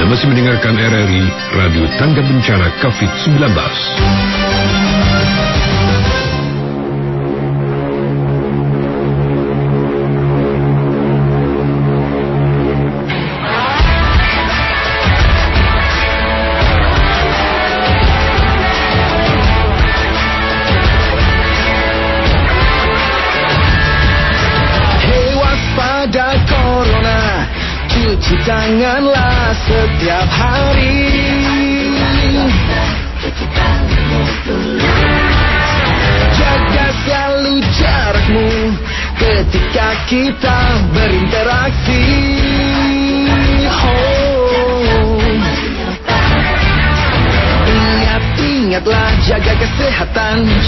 Anda masih mendengarkan RRI Radio Tangga Bencana COVID-19.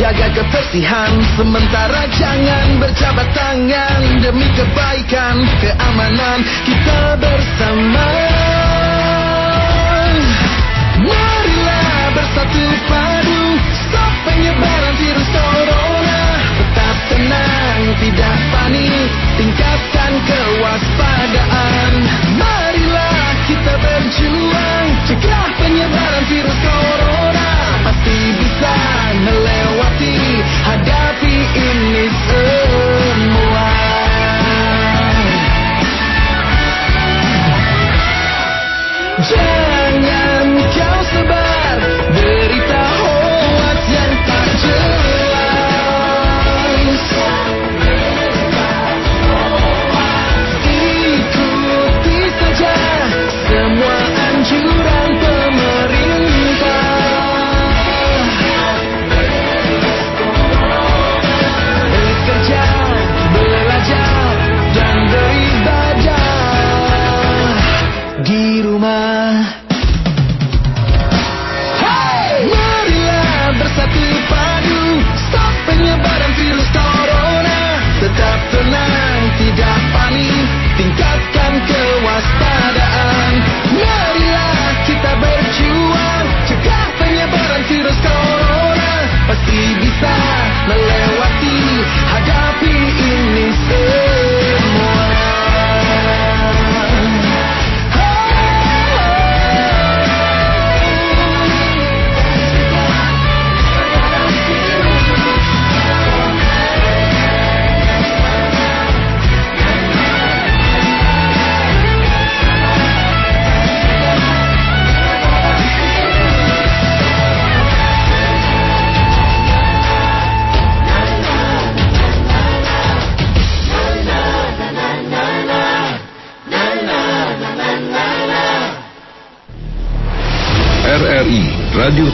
Jaga kebersihan Sementara jangan berjabat tangan. Demi kebaikan, keamanan kita bersama. Marilah bersatu padu Stop penyebaran virus corona. Tetap tenang, tidak panik Tingkatkan kewaspadaan. Marilah kita berjuang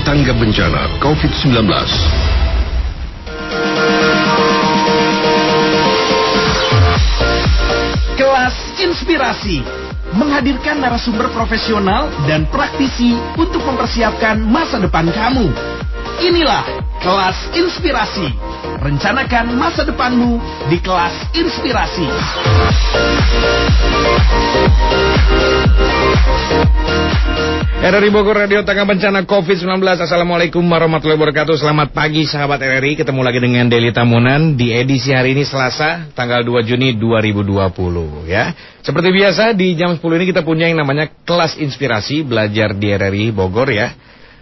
Tangga Bencana COVID-19. Kelas Inspirasi menghadirkan narasumber profesional dan praktisi untuk mempersiapkan masa depan kamu. Inilah Kelas Inspirasi. Rencanakan masa depanmu di Kelas Inspirasi. RRI Bogor Radio Tangga Bencana COVID-19 Assalamualaikum warahmatullahi wabarakatuh. Selamat pagi sahabat RRI Ketemu lagi dengan Deli Tamunan Di edisi hari ini Selasa Tanggal 2 Juni 2020 ya. Seperti biasa di jam 10 ini kita punya yang namanya Kelas Inspirasi Belajar di RRI Bogor ya.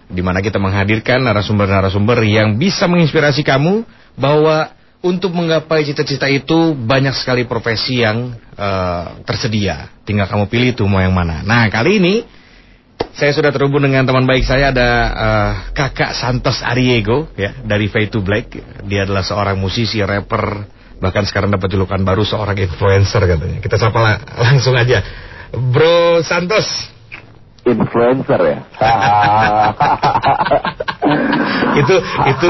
Di mana kita menghadirkan narasumber-narasumber yang bisa menginspirasi kamu bahwa untuk menggapai cita-cita itu banyak sekali profesi yang eh, tersedia. Tinggal kamu pilih tuh mau yang mana. Nah kali ini saya sudah terhubung dengan teman baik saya ada eh, kakak Santos Ariego ya dari Fade to Black. Dia adalah seorang musisi, rapper, bahkan sekarang dapat julukan baru seorang influencer katanya. Kita sapa la- langsung aja. Bro Santos. influencer ya. itu itu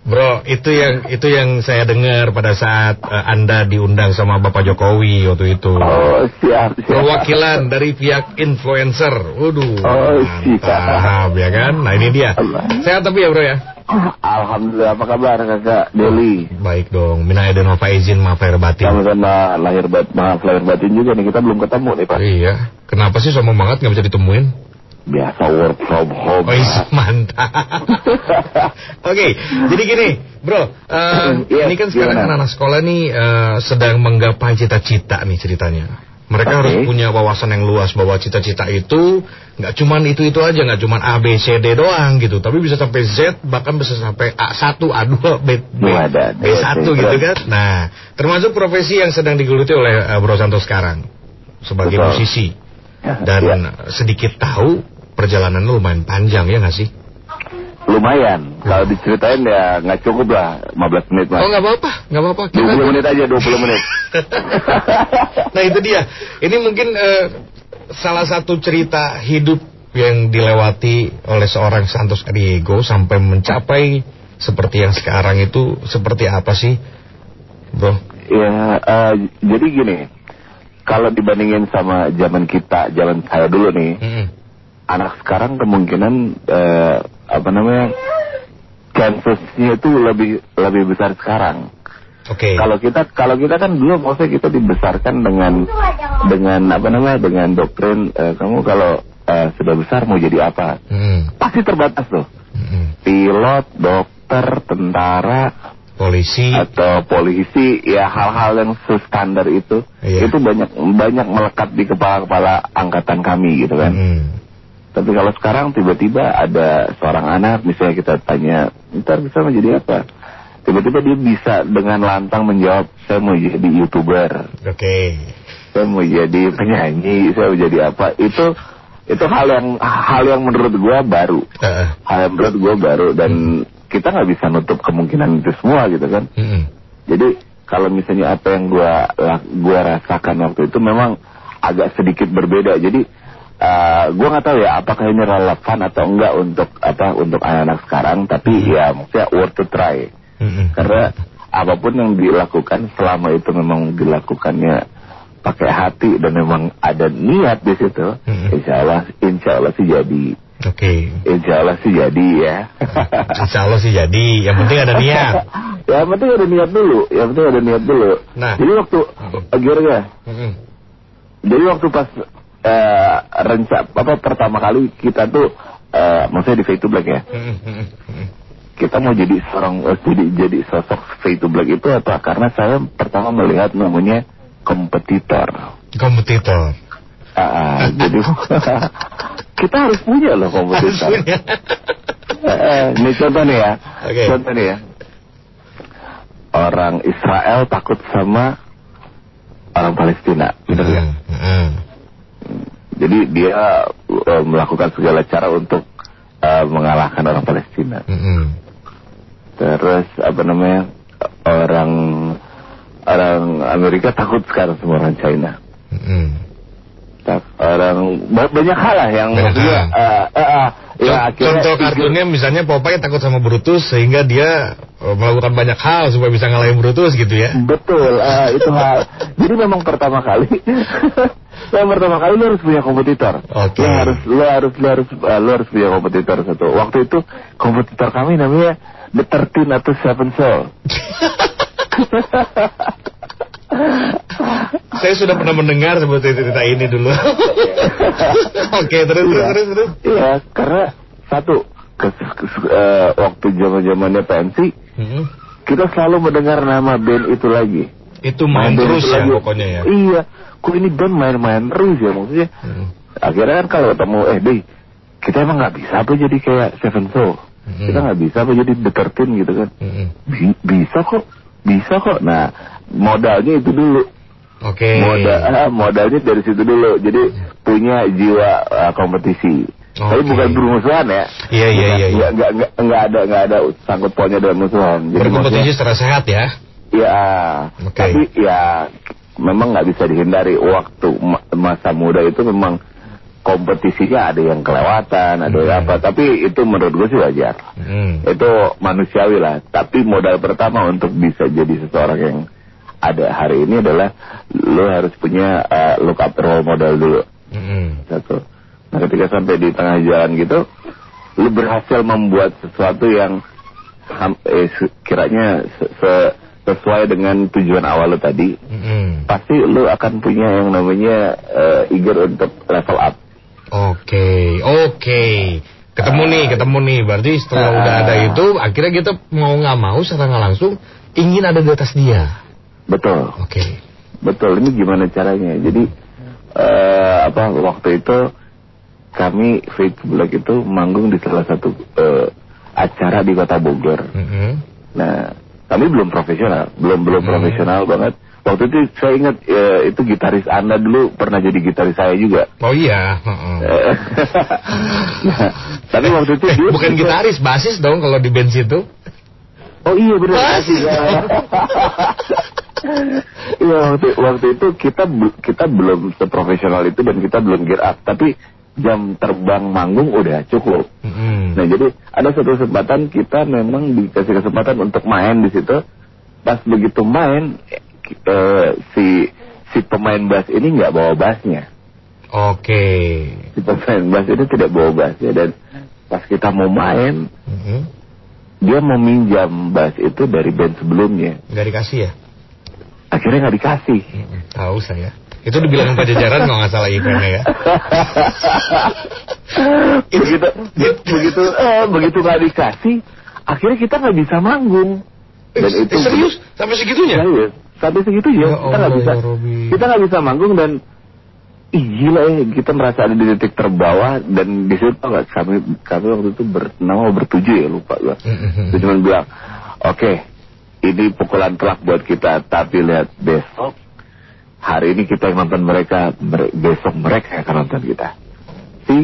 Bro, itu yang itu yang saya dengar pada saat eh, Anda diundang sama Bapak Jokowi waktu itu. oh siap siap. Perwakilan dari pihak influencer. Waduh. Oh, mantap ya kan? Nah, ini dia. Sehat tapi ya, Bro ya? Alhamdulillah apa kabar kakak Deli? Baik dong. Mina aidin wa faizin maaf lahir batin. Sama-sama lahir bat maaf lahir batin juga nih kita belum ketemu nih pak. Iya. Kenapa sih sombong banget nggak bisa ditemuin? Biasa work from home. Oh, iya, mantap. Oke, jadi gini, bro. eh, Iya, ini kan sekarang gimana? anak-anak sekolah nih eh, sedang menggapai cita-cita nih ceritanya. Mereka Oke. harus punya wawasan yang luas bahwa cita-cita itu nggak cuman itu itu aja, nggak cuman A B C D doang gitu, tapi bisa sampai Z bahkan bisa sampai A1, A2, B B, Wadah, B1 oke, gitu keren. kan. Nah, termasuk profesi yang sedang digeluti oleh eh, Bro Santo sekarang sebagai Betul. musisi Ya, dan ya. sedikit tahu perjalanan lu lumayan panjang ya nggak sih? Lumayan. Kalau diceritain ya nggak cukup lah 15 menit mas. Oh nggak apa-apa, nggak apa-apa. Kita- 20 menit aja 20 menit. nah itu dia. Ini mungkin eh, salah satu cerita hidup yang dilewati oleh seorang Santos Diego sampai mencapai seperti yang sekarang itu seperti apa sih, bro? Ya, eh, jadi gini, kalau dibandingin sama zaman kita, zaman saya dulu nih, Mm-mm. Anak sekarang kemungkinan eh, apa namanya, chancesnya itu lebih lebih besar sekarang. Oke. Kalau kita kalau kita kan dulu maksudnya kita dibesarkan dengan dengan apa namanya dengan doktrin eh, kamu kalau eh, sudah besar mau jadi apa? Mm-mm. Pasti terbatas tuh. Mm-mm. Pilot, dokter, tentara, Polisi. atau polisi ya hal-hal yang standar itu Iya. itu banyak banyak melekat di kepala-kepala angkatan kami gitu kan. Mm. Tapi kalau sekarang tiba-tiba ada seorang anak misalnya kita tanya, ntar bisa menjadi apa? Tiba-tiba dia bisa dengan lantang menjawab, saya mau jadi youtuber, Oke. saya mau jadi penyanyi, saya mau jadi apa? Itu itu hal yang hal yang menurut gua baru, Eh, hal yang menurut gua baru dan kita nggak bisa nutup kemungkinan itu semua gitu kan. mm-mm. Jadi kalau misalnya apa yang la- gua rasakan waktu itu memang agak sedikit berbeda. Jadi uh, gua nggak tahu ya apakah ini relevan atau enggak untuk apa untuk anak-anak sekarang. Tapi ya maksudnya worth to try. Mm-mm. Karena apa pun yang dilakukan selama itu memang dilakukannya pakai hati dan memang ada niat di situ, Mm-mm. insya Allah, insya Allah sih jadi, Oke. insya Allah sih jadi ya. Insya Allah sih jadi. Yang penting ada niat. ya yang penting ada niat dulu, yang penting ada niat dulu. Nah. Jadi waktu akhirnya, Mm-mm. jadi waktu pas eh renca apa pertama kali kita tuh eh maksudnya di Fade to Black ya, kita mau jadi seorang eh, jadi jadi sosok Fade to Black itu apa? Karena saya pertama melihat namanya kompetitor. Kompetitor. Ah, jadi kita harus punya loh kompetitor. Punya. Ini contoh nih ya. Oke. Contoh nih ya. Orang Israel takut sama orang Palestina, gitu ya. Mm, mm. Jadi dia eh, melakukan segala cara untuk eh, mengalahkan orang Palestina. Mm-mm. Terus apa namanya orang orang Amerika takut sekarang sama orang China. Mm-mm. Tak- Orang ba- banyak hal lah yang Banyak maksudnya eh, eh, eh, ya Con- akhirnya Contoh kartunnya misalnya Popeye takut sama Brutus sehingga dia eh, melakukan banyak hal supaya bisa ngalahin Brutus gitu ya. Betul, eh, itu hal. Jadi memang pertama kali, yang pertama kali lu harus punya kompetitor. Oke. Lu harus, lu harus, lu harus, eh, lu harus punya kompetitor satu. Waktu itu kompetitor kami namanya The 13 atau Seven Soul. Saya sudah pernah mendengar seperti cerita ini dulu. Oke, terus terus Iya. terus terus. Iya, karena satu ke- ke- eh, waktu zaman zamannya pensi, Mm-mm. kita selalu mendengar nama band itu lagi. Itu main band terus itu ya lagi. pokoknya ya. Iya, kok ini band main-main terus ya maksudnya. Mm. Akhirnya kan kalau ketemu, eh deh, kita emang nggak bisa apa jadi kayak Seven Soul. Mm-mm. Kita nggak bisa apa jadi The 13 gitu kan. Bi- bisa kok, bisa kok. Nah, modalnya itu dulu. Oke. Modal, ah, modalnya dari situ dulu. Jadi punya jiwa ah, kompetisi. Tapi Oke. bukan bermusuhan ya. Iya, iya, iya, iya. nggak- nggak nggak nggak ada nggak ada sangkut pautnya dengan musuhan. Jadi Berkompetisi secara sehat ya. Ya, Oke. tapi ya memang nggak bisa dihindari waktu ma- masa muda itu memang kompetisinya ada yang kelewatan, ada yang Hmm. apa. Tapi itu menurut gue sih wajar. Mm. Itu manusiawi lah. Tapi modal pertama untuk bisa jadi seseorang yang ada hari ini adalah lo harus punya uh, look up role model dulu. Mm-mm. Satu. Nah ketika sampai di tengah jalan gitu, lu berhasil membuat sesuatu yang eh, kiranya se- se- sesuai dengan tujuan awal lu tadi, Mm-mm. pasti lu akan punya yang namanya eh, eager untuk level up. Oke, oke. Ketemu nih, ketemu nih. Berarti setelah Ah. udah ada itu, akhirnya kita mau nggak mau secara nggak langsung ingin ada di atas dia. Betul, Oke. betul. Ini gimana caranya? Jadi eh, apa waktu itu kami Fake Black itu manggung di salah satu eh, acara di kota Bogor. Mm-mm. Nah, kami belum profesional, belum belum profesional banget. Waktu itu saya ingat eh, itu gitaris Anda dulu pernah jadi gitaris saya juga. Oh iya. heeh. Nah, tapi waktu itu Eh, dia bukan gitaris, basis dong kalau di band situ. Oh iya benar. Basis. Iya. Iya waktu waktu itu kita kita belum seprofesional itu dan kita belum gear up, tapi jam terbang manggung udah cukup. Mm-mm. Nah jadi ada satu kesempatan kita memang dikasih kesempatan untuk main di situ. Pas begitu main eh, si si pemain bass ini nggak bawa bassnya. Oke. Si pemain bass ini tidak bawa bassnya dan pas kita mau main Mm-mm. dia meminjam bass itu dari band sebelumnya. Nggak dikasih ya? Akhirnya nggak dikasih. Mm-mm. Tahu saya. Itu dibilang pajajaran kalau nggak salah eventnya ya. begitu begitu eh, begitu nggak dikasih, akhirnya kita nggak bisa manggung. Dan Eh, itu eh, serius? Sampai segitunya? Serius. Sampai segitu ya, Ya kita nggak bisa ya Robi. kita nggak bisa manggung dan Ih, gila ya, kita merasa ada di titik terbawah dan di situ tau kami kami waktu itu bernama bertujuh ya lupa gua. Dia cuma bilang, oke, ini pukulan telak buat kita, tapi lihat besok hari ini kita yang nonton mereka, mere- besok mereka yang akan nonton kita. Si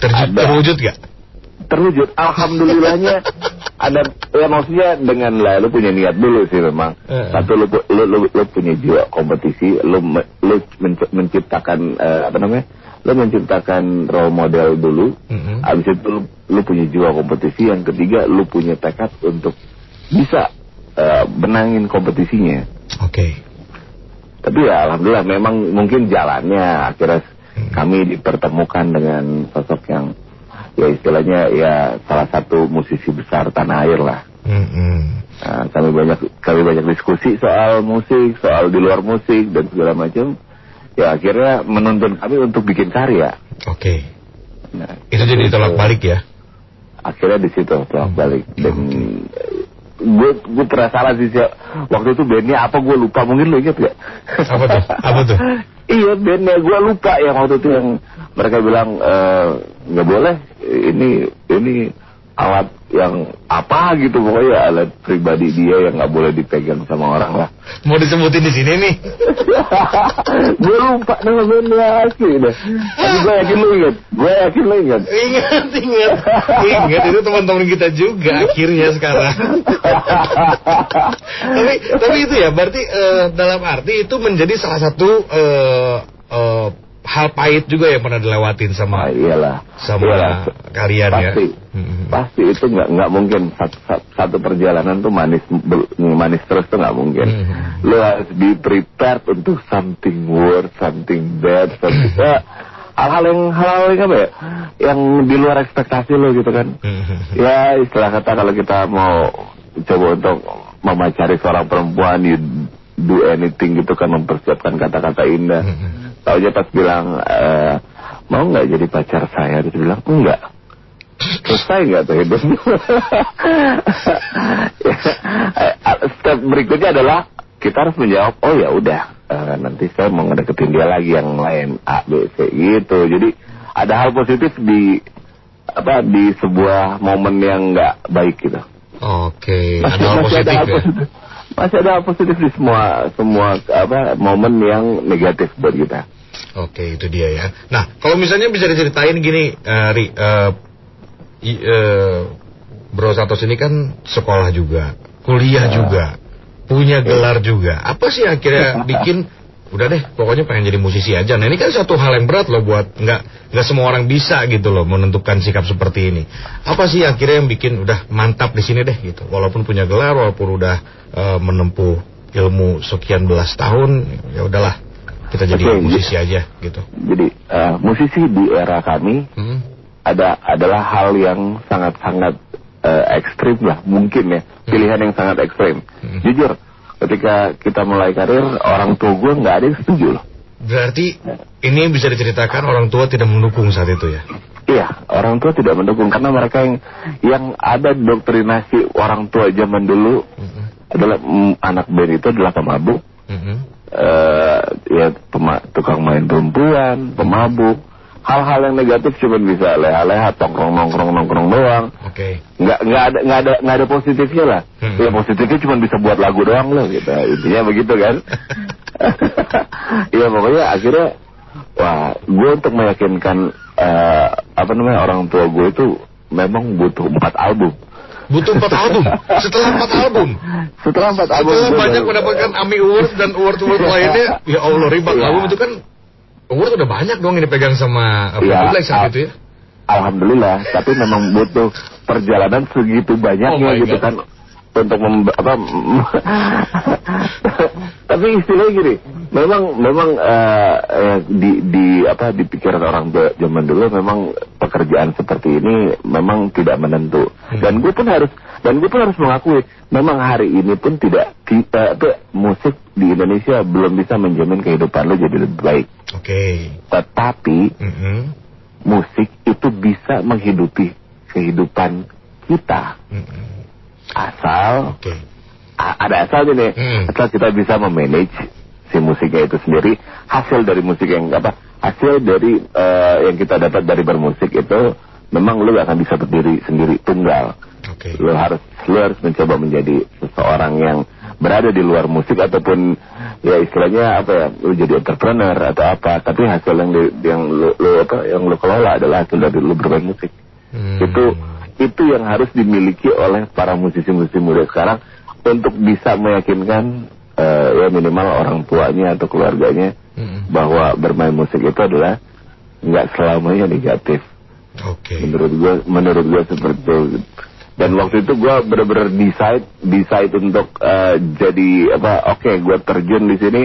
ada- terwujud gak? terwujud. Alhamdulillahnya ada ya maksudnya dengan lah lu punya niat dulu sih memang. Eh. Satu lu, lu, lu, lu punya jiwa kompetisi, lu lu menc- menciptakan eh, apa namanya? Lu menciptakan role model dulu. Mm-mm. Habis itu lu, lu punya jiwa kompetisi, yang ketiga lu punya tekad untuk bisa eh, benangin kompetisinya. Oke. Tapi ya alhamdulillah memang mungkin jalannya akhirnya Hmm. kami dipertemukan dengan sosok yang ya istilahnya ya salah satu musisi besar tanah air lah. Mm-mm. Nah, kami banyak kami banyak diskusi soal musik, soal di luar musik dan segala macam. Ya akhirnya menuntun kami untuk bikin karya. Oke. Nah, Itu jadi tolak balik ya? akhirnya di situ tolak Hmm. balik dan gue gue pernah salah sih waktu itu bandnya apa gue lupa mungkin lo inget gak Apa tuh? Apa tuh? iya bandnya gue lupa yang waktu itu yang mereka bilang eh, nggak boleh ini ini alat yang apa gitu pokoknya alat pribadi dia yang nggak boleh dipegang sama orang lah. Mau disebutin di sini nih? gue lupa nama bandnya asli deh. Tapi gue yakin lo inget gue yakin lo inget Ingat, ingat, ingat itu teman-teman kita juga akhirnya sekarang. tapi tapi itu ya berarti eh, dalam arti itu menjadi salah satu eh, eh, hal pahit juga yang pernah dilewatin Ah, sama iyalah. sama Iyalah. kalian ya. pasti, Mm-mm. Pasti itu nggak nggak mungkin satu, satu- perjalanan tuh manis manis terus tuh nggak mungkin. Mhm. Lo harus be prepared untuk something worse, something bad, something ya, hal-hal yang hal-hal yang apa ya, yang di luar ekspektasi lo gitu kan. Mhm. Ya istilah kata kalau kita mau coba untuk memacari seorang perempuan, you do anything gitu kan mempersiapkan kata-kata indah. Mhm. Tahu aja pas bilang eh, mau nggak jadi pacar saya, dia bilang enggak. Selesai nggak tuh hidup? Ya, Step berikutnya adalah kita harus menjawab, oh ya udah, eh, nanti saya mau ngedeketin dia lagi yang lain A B C gitu. Jadi ada hal positif di apa di sebuah momen yang nggak baik gitu. Oke, ada hal positif hal ya. positif. Masih ada positif di semua semua apa momen yang negatif buat kita. Oke, itu dia ya. Nah, kalau misalnya bisa diceritain gini, eh, Ri, eh, i- eh, Bro Santos ini kan sekolah juga, kuliah juga, punya gelar juga. Apa sih akhirnya bikin udah deh, pokoknya pengen jadi musisi aja. Nah, ini kan satu hal yang berat loh buat nggak nggak semua orang bisa gitu loh menentukan sikap seperti ini. Apa sih akhirnya yang bikin udah mantap di sini deh gitu. Walaupun punya gelar, walaupun udah eh, menempuh ilmu sekian belas tahun, ya udahlah kita jadi Oke, musisi aja gitu. Jadi eh, musisi di era kami Hmm. ada adalah hal yang sangat-sangat eh, ekstrim lah mungkin ya pilihan yang sangat ekstrim. Hmm. Jujur ketika kita mulai karir orang tua gue nggak ada yang setuju loh. Berarti ini bisa diceritakan orang tua tidak mendukung saat itu ya? Iya, orang tua tidak mendukung karena mereka yang yang ada doktrinasi orang tua zaman dulu Mhm. adalah mm, anak band itu adalah pemabuk, Mhm. eh, ya pema- tukang main perempuan, pemabuk, hal-hal yang negatif cuma bisa leha-leha, tongkrong nongkrong nongkrong doang. Oke. Nggak nggak ada nggak ada nggak ada positifnya lah. Hmm. Ya positifnya cuma bisa buat lagu doang loh gitu. Intinya begitu kan. Iya pokoknya akhirnya wah gue untuk meyakinkan eh, apa namanya orang tua gue itu memang butuh empat album. Butuh empat album. Setelah empat album. Setelah empat album Setelah banyak mendapatkan AMI Awards dan award-award lainnya, ya Allah ribat Iya. album itu kan award udah banyak dong yang dipegang sama Iya, Black saat al- itu ya. Alhamdulillah, tapi memang butuh perjalanan segitu banyaknya Oh gitu God. kan untuk mem apa tapi istilahnya gini, memang memang eh, di di apa di pikiran orang zaman dulu memang pekerjaan seperti ini memang tidak menentu Hmm. dan gue pun harus dan gue pun harus mengakui memang hari ini pun tidak kita apa, musik di Indonesia belum bisa menjamin kehidupan lo jadi lebih baik Oke. tetapi Mhm. musik itu bisa menghidupi kehidupan kita Mhm. asal Oke. a- ada asalnya nih Hmm. asal kita bisa memanage si musiknya itu sendiri hasil dari musik yang apa hasil dari eh, yang kita dapat dari bermusik itu memang lu gak akan bisa berdiri sendiri tunggal Oke. lu harus lu harus mencoba menjadi seseorang yang berada di luar musik ataupun ya istilahnya apa ya lu jadi entrepreneur atau apa tapi hasil yang di- yang lu, lu apa yang lu kelola adalah hasil dari lu bermain musik Hmm. itu itu yang harus dimiliki oleh para musisi-musisi muda sekarang untuk bisa meyakinkan eh, ya minimal orang tuanya atau keluarganya Mhm. bahwa bermain musik itu adalah nggak selamanya negatif Oke. menurut gua menurut gua seperti itu dan waktu itu gua benar-benar decide decide untuk eh, jadi apa oke gua terjun di sini.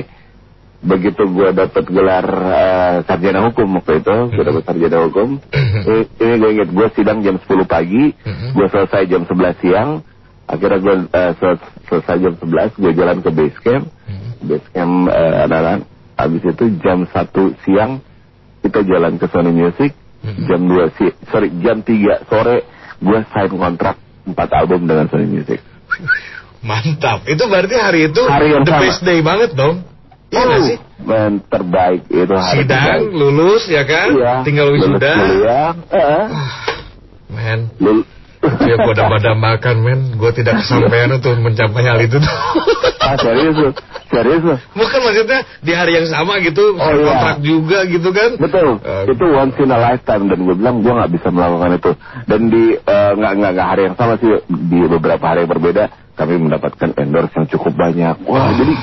Begitu gua dapat gelar eh, sarjana hukum waktu itu gua dapat sarjana hukum. Ini, ini gue inget gua sidang jam 10 pagi Mhm. gua selesai jam 11 siang. Akhirnya gua eh, sel- selesai jam 11 gua jalan ke base camp. Mhm. base camp eh, adalah habis itu jam 1 siang kita jalan ke Sony Music. Mhm. jam 2 si sorry jam 3 sore gue sign kontrak 4 album dengan Sony Music Mantap. Itu berarti hari itu Hari yang the sama. best day banget dong. Iya nggak sih? men terbaik itu hari Sidang, terbaik. lulus ya kan? iya, Tinggal wisuda. kuliah, eh, Men, lul- ya gue udah makan men. Gue tidak kesampaian untuk mencapai hal itu. ah serius serius lu Bukan maksudnya di hari yang sama gitu, Oh, iya. kontrak juga gitu kan? Betul, Eh, itu once in a lifetime dan gue bilang gue nggak bisa melakukan itu. Dan di eh, nggak nggak nggak hari yang sama sih di beberapa hari yang berbeda kami mendapatkan endorse yang cukup banyak. Wah jadi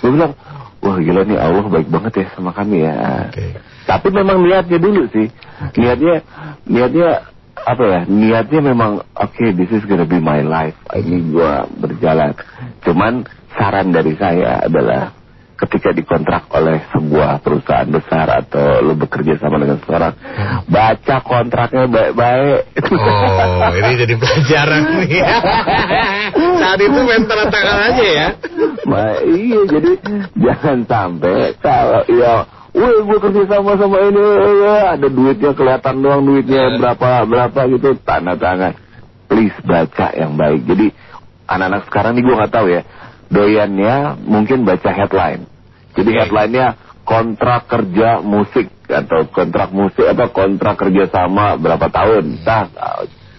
gue bilang wah gila nih Allah baik banget ya sama kami ya. Oke. Tapi memang niatnya dulu sih, niatnya niatnya apa ya? Niatnya memang oke this is gonna be my life. Ini gue berjalan. Cuman saran dari saya adalah ketika dikontrak oleh sebuah perusahaan besar atau lu bekerja sama dengan seseorang, baca kontraknya baik-baik. Oh, ini jadi pelajaran nih. Saat itu main tanda tangan aja ya. Nah, iya jadi jangan sampai kalau ya Wih, gue kerja sama sama ini, ya, ada duitnya kelihatan doang duitnya berapa berapa gitu tanda tangan. Please baca yang baik. Jadi anak-anak sekarang nih gue nggak tahu ya, doyannya mungkin baca headline. Jadi Oke. headline-nya kontrak kerja musik atau kontrak musik apa kontrak kerja sama berapa tahun. Nah,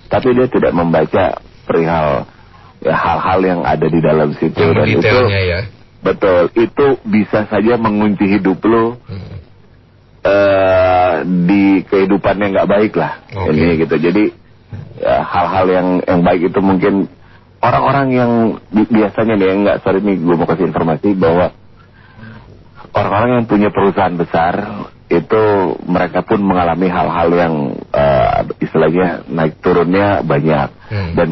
tapi dia tidak membaca perihal ya, hal-hal yang ada di dalam situ Yang dan itu ya. Betul, itu bisa saja mengunci hidup lo Hmm. eh, di kehidupan yang nggak baik lah. Oke. Ini gitu. Jadi ya, hal-hal yang yang baik itu mungkin orang-orang yang bi- biasanya nih yang nggak sorry nih gue mau kasih informasi bahwa orang-orang yang punya perusahaan besar itu mereka pun mengalami hal-hal yang eh, istilahnya naik turunnya banyak Hmm. dan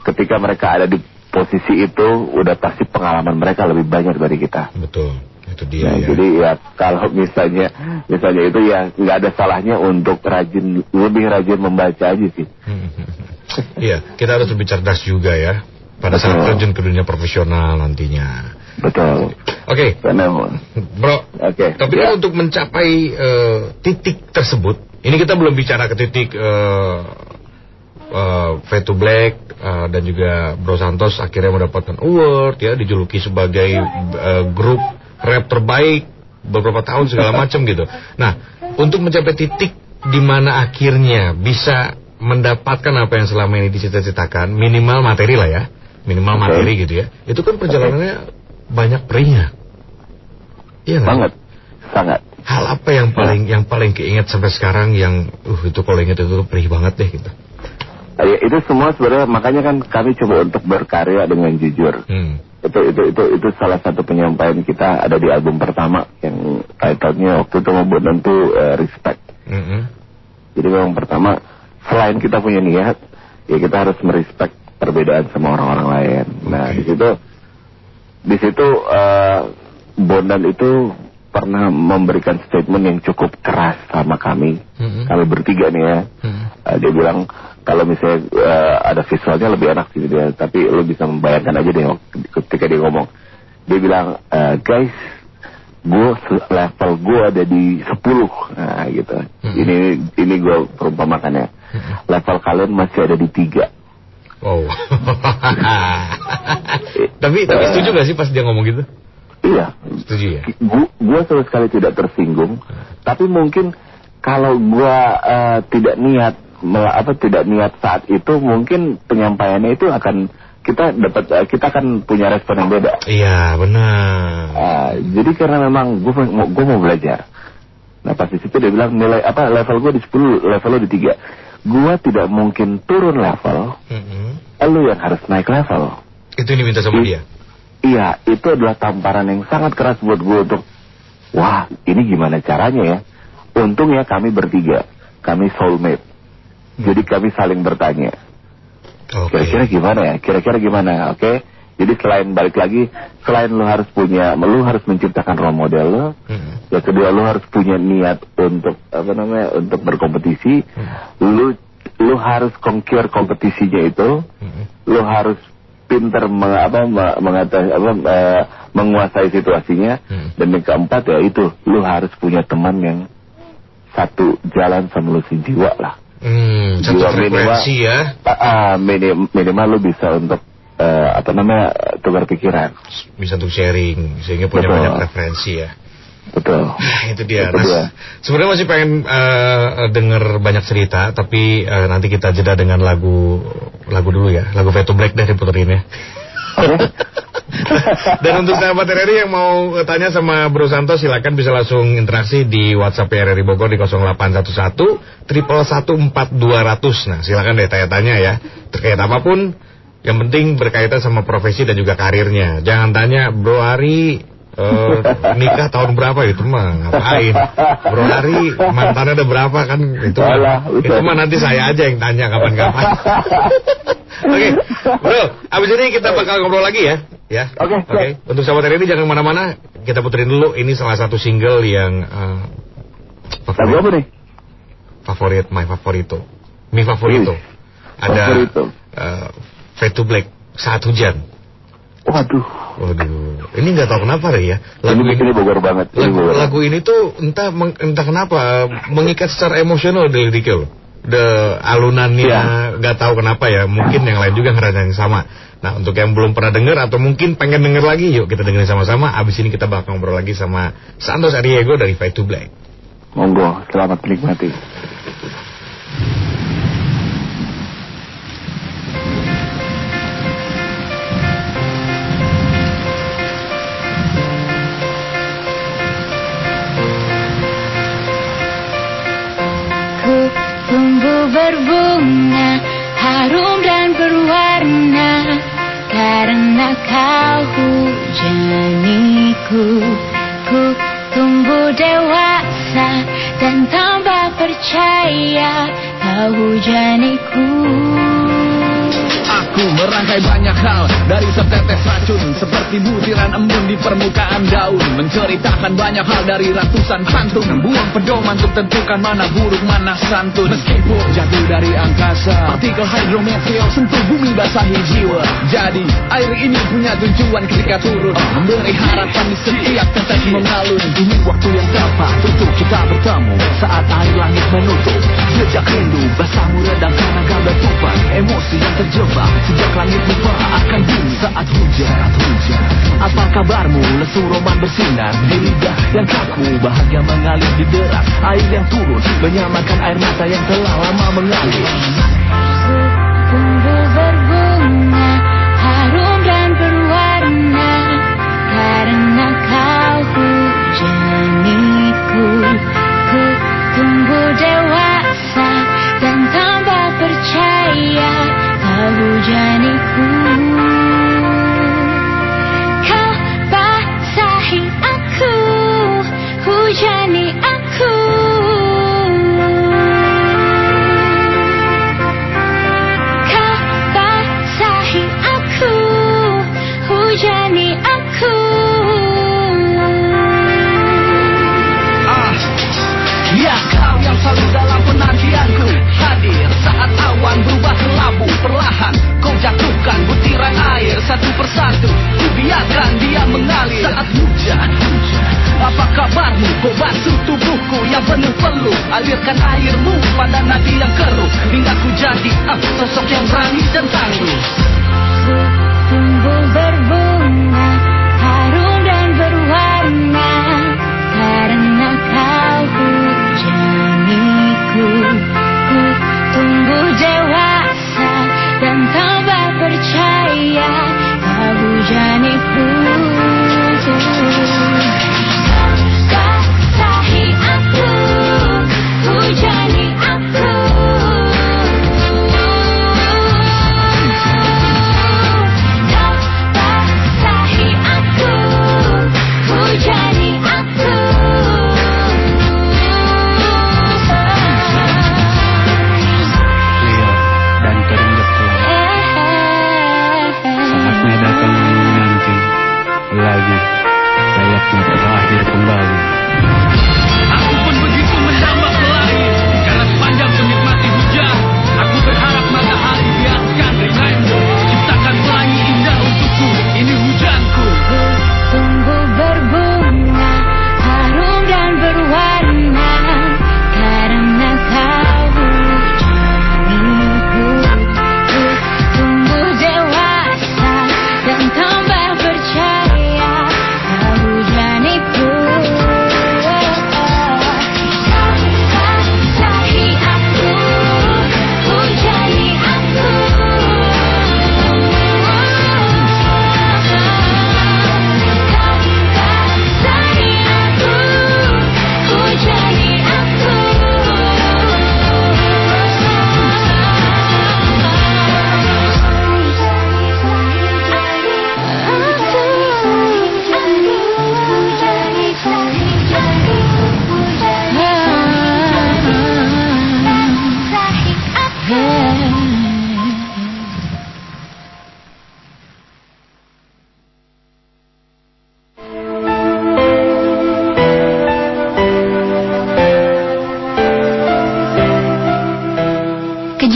ketika mereka ada di posisi itu udah pasti pengalaman mereka lebih banyak dari kita. Betul. Itu dia Nah, ya. Jadi ya kalau misalnya misalnya itu ya nggak ada salahnya untuk rajin lebih rajin membaca aja sih. Iya, kita harus lebih cerdas juga ya. Pada saat terjun ke dunia profesional nantinya. Betul. Oke, Karena Bro. Oke, Tapi ya. untuk mencapai eh, titik tersebut, ini kita belum bicara ke titik Fade to Black eh, dan juga Bro Santos akhirnya mendapatkan award ya dijuluki sebagai eh, grup rap terbaik beberapa tahun segala macam gitu. Nah, untuk mencapai titik di mana akhirnya bisa mendapatkan apa yang selama ini dicita-citakan, minimal materi lah ya, minimal Oke. materi gitu ya. Itu kan perjalanannya banyak perihnya. Iya? Banget, sangat. Hal apa yang paling yang paling keinget sampai sekarang yang uh itu kalau inget itu perih banget deh gitu. Ya, itu semua sebenarnya makanya kan kami coba untuk berkarya dengan jujur. Hmm. Itu itu itu itu salah satu penyampaian kita ada di album pertama yang titlenya waktu itu membuat tentu eh, respect. Mm-mm. Jadi memang pertama selain kita punya niat, ya kita harus merespek perbedaan sama orang-orang lain. Nah Oke. di situ di situ eh, Bondan itu pernah memberikan statement yang cukup keras sama kami, Mm-mm. kami bertiga nih ya. Mm. Eh, dia bilang kalau misalnya eh, ada visualnya lebih enak sih dia, tapi lu bisa membayangkan aja deh ketika dia ngomong. Dia bilang, "Eh, guys, gue level gue ada di 10 nah gitu. Hmm. Ini ini gue perumpamakannya. Level kalian masih ada di tiga. Wow. tapi tapi setuju gak sih pas dia ngomong gitu? Iya, Setuju ya? gue sama sekali tidak tersinggung. Tapi mungkin kalau gue eh, tidak niat apa tidak niat saat itu mungkin penyampaiannya itu akan kita dapat eh, kita akan punya respon yang beda. Iya benar. Ah, jadi karena memang gue mau gue mau belajar. Nah pas di situ dia bilang nilai apa level gue di 10, level lo di 3. Gue tidak mungkin turun level, Mm-mm. lu yang harus naik level. Itu yang diminta sama I- dia. Iya, itu adalah tamparan yang sangat keras buat gue untuk, wah ini gimana caranya ya? Untung ya kami bertiga, kami soulmate. Jadi kami saling bertanya, kira-kira gimana ya? Kira-kira gimana? Oke? Jadi selain balik lagi, selain lu harus punya, lu harus menciptakan role model lo, Mm-mm. Ya kedua lu harus punya niat untuk apa namanya untuk berkompetisi. Lu lu harus conquer kompetisinya itu. Mm-mm. Lu harus pinter meng, apa me- mengatasi apa eh, menguasai situasinya. Hmm. Dan yang keempat ya itu lu harus punya teman yang satu jalan sama lu sejiwa lah. Hmm, satu Jiwa frekuensi ya. Ah, ah, minim- minimal lu bisa untuk eh, apa namanya tukar pikiran. Bisa untuk sharing sehingga punya Betul. banyak referensi ya. Betul. Ah, itu dia. Itu dia. Sebenarnya masih pengen eh, denger banyak cerita, tapi eh, nanti kita jeda dengan lagu lagu dulu ya, lagu Fade to Black deh diputerin ya. Dan untuk sahabat RRI yang mau tanya sama Bro Santo silakan bisa langsung interaksi di WhatsApp RRI Bogor di 0811 triple 14200. Nah, silakan deh tanya-tanya ya terkait apa pun yang penting berkaitan sama profesi dan juga karirnya. Jangan tanya Bro Ari eh, nikah tahun berapa itu mah ngapain? Bro Ari mantannya ada berapa kan itu mah, Alah, itu mah nanti saya aja yang tanya kapan-kapan. Oke, bro, abis ini kita bakal ngobrol lagi ya, ya. Oke, Oke. Untuk sahabat RRI jangan ke mana-mana, kita puterin dulu. Ini salah satu single yang eh, Lagu apa favorit, nih? favorit, my favorito, mi favorito. Ada favorito. eh, Fade to Black, saat hujan. Waduh. Waduh, ini nggak tahu kenapa ya. Lagu ini, ini, Bogor banget. Ini lagu, Bogor. lagu ini tuh entah meng- entah kenapa mengikat secara emosional di liriknya loh. The alunannya Iya. nggak tahu kenapa ya. Mungkin yang lain juga ngerasa yang sama. Nah untuk yang belum pernah denger atau mungkin pengen denger lagi, yuk kita dengerin sama-sama. Abis ini kita bakal ngobrol lagi sama Santos Ariego dari Fight to Black. Monggo, selamat menikmati. Berbunga Harum dan berwarna. Karena kau hujaniku Ku tumbuh dewasa Dan tambah percaya Kau hujaniku Aku merangkai banyak hal dari setetes racun Seperti butiran embun di permukaan daun. Menceritakan banyak hal dari ratusan pantun. Buang pedoman untuk tentukan mana buruk mana santun. Meskipun jatuh dari angkasa Partikel hidrometeor sentuh bumi basahi jiwa. Jadi air ini punya tujuan ketika turun. Memberi harapan di setiap tetes mengalun. Ini waktu yang tepat untuk kita bertemu Saat air langit menutup. Jejak rindu Basamu redam karena dan tufan Emosi yang terjebak Sejak langit lupa akan bunyi saat hujan. Saat hujan. Apa kabarmu Lesu roman bersinar Di lidah yang kaku? Bahagia mengalir di deras Air yang turun Menyamakan air mata yang telah lama mengalir. Tumbuh berbunga Harum dan berwarna Karena kau hujaniku Ku tumbuh dewasa Kau air Satu persatu. Ku biarkan dia mengalir. Saat hujan Apa kabarmu? Kau basuh tubuhku yang penuh peluk Alirkan airmu pada nadi yang keruh. Hingga ku jadi ah, sosok yang berani dan tangguh. Tumbuh berbunga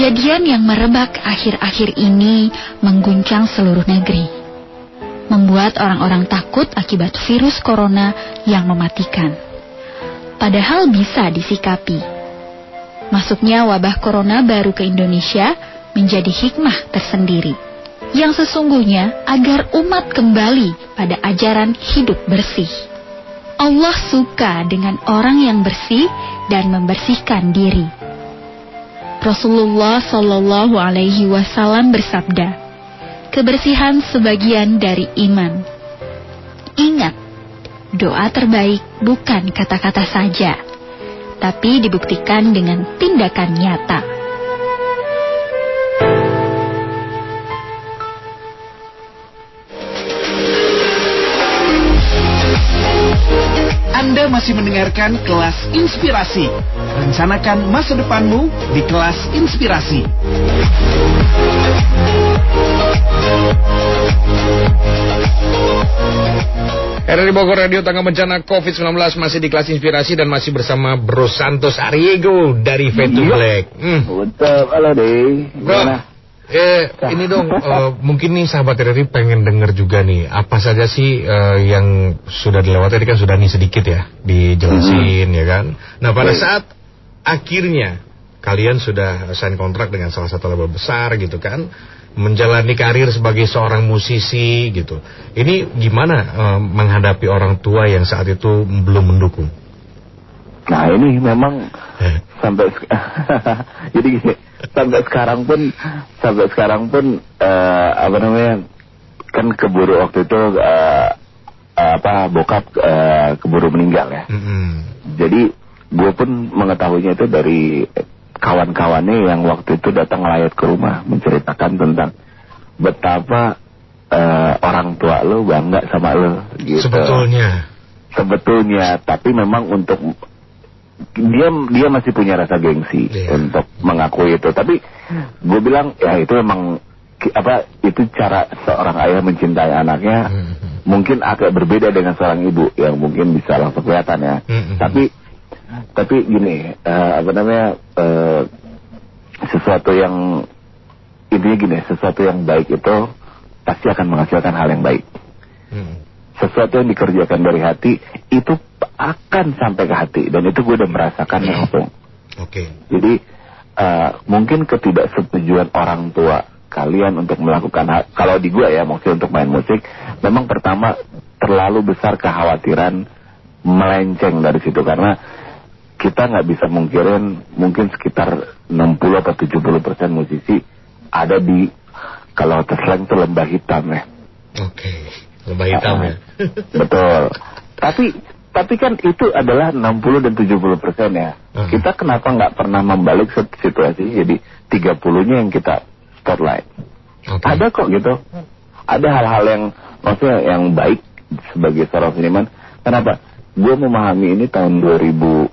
Kejadian yang merebak akhir-akhir ini mengguncang seluruh negeri. Membuat orang-orang takut akibat virus corona yang mematikan. Padahal bisa disikapi. Masuknya wabah corona baru ke Indonesia menjadi hikmah tersendiri. Yang sesungguhnya agar umat kembali pada ajaran hidup bersih. Allah suka dengan orang yang bersih dan membersihkan diri. Rasulullah Shallallahu Alaihi Wasallam bersabda, kebersihan sebagian dari iman. Ingat, doa terbaik bukan kata-kata saja, tapi dibuktikan dengan tindakan nyata. Anda masih mendengarkan kelas inspirasi. Rencanakan masa depanmu di kelas inspirasi. RRI Bogor Radio Tangga Bencana COVID-19 masih di kelas inspirasi dan masih bersama Bro Santos Ariego dari Fade to Black. Hmm. Betul, halo deh. Gimana? Eh, ini dong, eh, mungkin nih sahabat RRI pengen denger juga nih, apa saja sih eh, yang sudah dilewati, tadi kan sudah nih sedikit ya, dijelasin ya kan. Nah pada saat akhirnya kalian sudah sign kontrak dengan salah satu label besar gitu kan, menjalani karir sebagai seorang musisi gitu. Ini gimana eh, menghadapi orang tua yang saat itu belum mendukung? Nah ini memang Eh, sampai jadi gini sampai sekarang pun sampai sekarang pun eh, apa namanya kan keburu waktu itu eh, apa bokap eh, keburu meninggal ya. mm-mm. Jadi gue pun mengetahuinya itu dari kawan-kawannya yang waktu itu datang melayat ke rumah menceritakan tentang betapa eh, orang tua lo bangga sama lo gitu. Sebetulnya. Sebetulnya, tapi memang untuk dia dia masih punya rasa gengsi Iya. untuk mengakui itu. Tapi gue bilang ya itu memang ki- apa itu cara seorang ayah mencintai anaknya Mhm. mungkin agak berbeda dengan seorang ibu yang mungkin bisa langsung kelihatan ya. Mhm. Tapi tapi gini eh, apa namanya eh, sesuatu yang intinya gini sesuatu yang baik itu pasti akan menghasilkan hal yang baik Mm. sesuatu yang dikerjakan dari hati itu akan sampai ke hati dan itu gue udah merasakan langsung Oke. jadi eh, mungkin ketidaksetujuan orang tua kalian untuk melakukan hal kalau di gue ya maksudnya untuk main musik memang pertama terlalu besar kekhawatiran melenceng dari situ karena kita nggak bisa mungkirin mungkin sekitar 60 atau 70 persen musisi ada di kalau terslang itu lembah hitam ya Oke. Lembah hitam ya. Betul. Tapi tapi kan itu adalah 60 dan 70 persen ya. Hmm. Kita kenapa nggak pernah membalik sit- situasi jadi 30-nya yang kita spotlight. Oke. Ada kok gitu. Ada hal-hal yang maksudnya yang baik sebagai seorang seniman. Kenapa? Gue memahami ini tahun 2005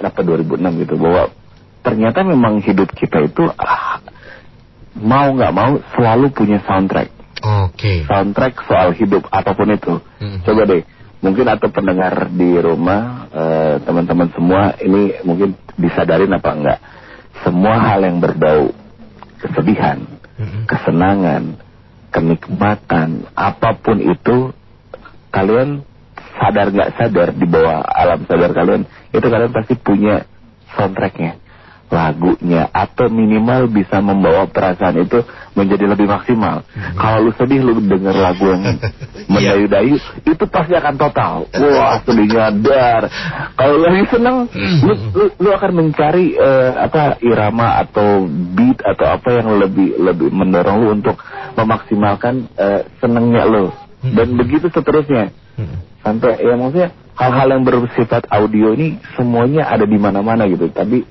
atau 2006 gitu bahwa ternyata memang hidup kita itu ah, mau nggak mau selalu punya soundtrack Oke. soundtrack soal hidup apa pun itu. Mhm. Coba deh, mungkin atau pendengar di rumah eh, teman-teman semua ini mungkin disadarin apa enggak? Semua hal yang berbau kesedihan, kesenangan, kenikmatan, apa pun itu kalian sadar nggak sadar di bawah alam sadar kalian itu kalian pasti punya soundtracknya lagunya atau minimal bisa membawa perasaan itu menjadi lebih maksimal. Kalau lu sedih lu denger lagu yang mendayu-dayu itu pasti akan total. Wah sedihnya dar. Kalau lagi seneng lu, lu, lu akan mencari eh, apa irama atau beat atau apa yang lebih lebih mendorong lu untuk memaksimalkan eh, senengnya lu. Dan begitu seterusnya Mhm. sampai ya maksudnya hal-hal yang bersifat audio ini semuanya ada di mana-mana gitu tapi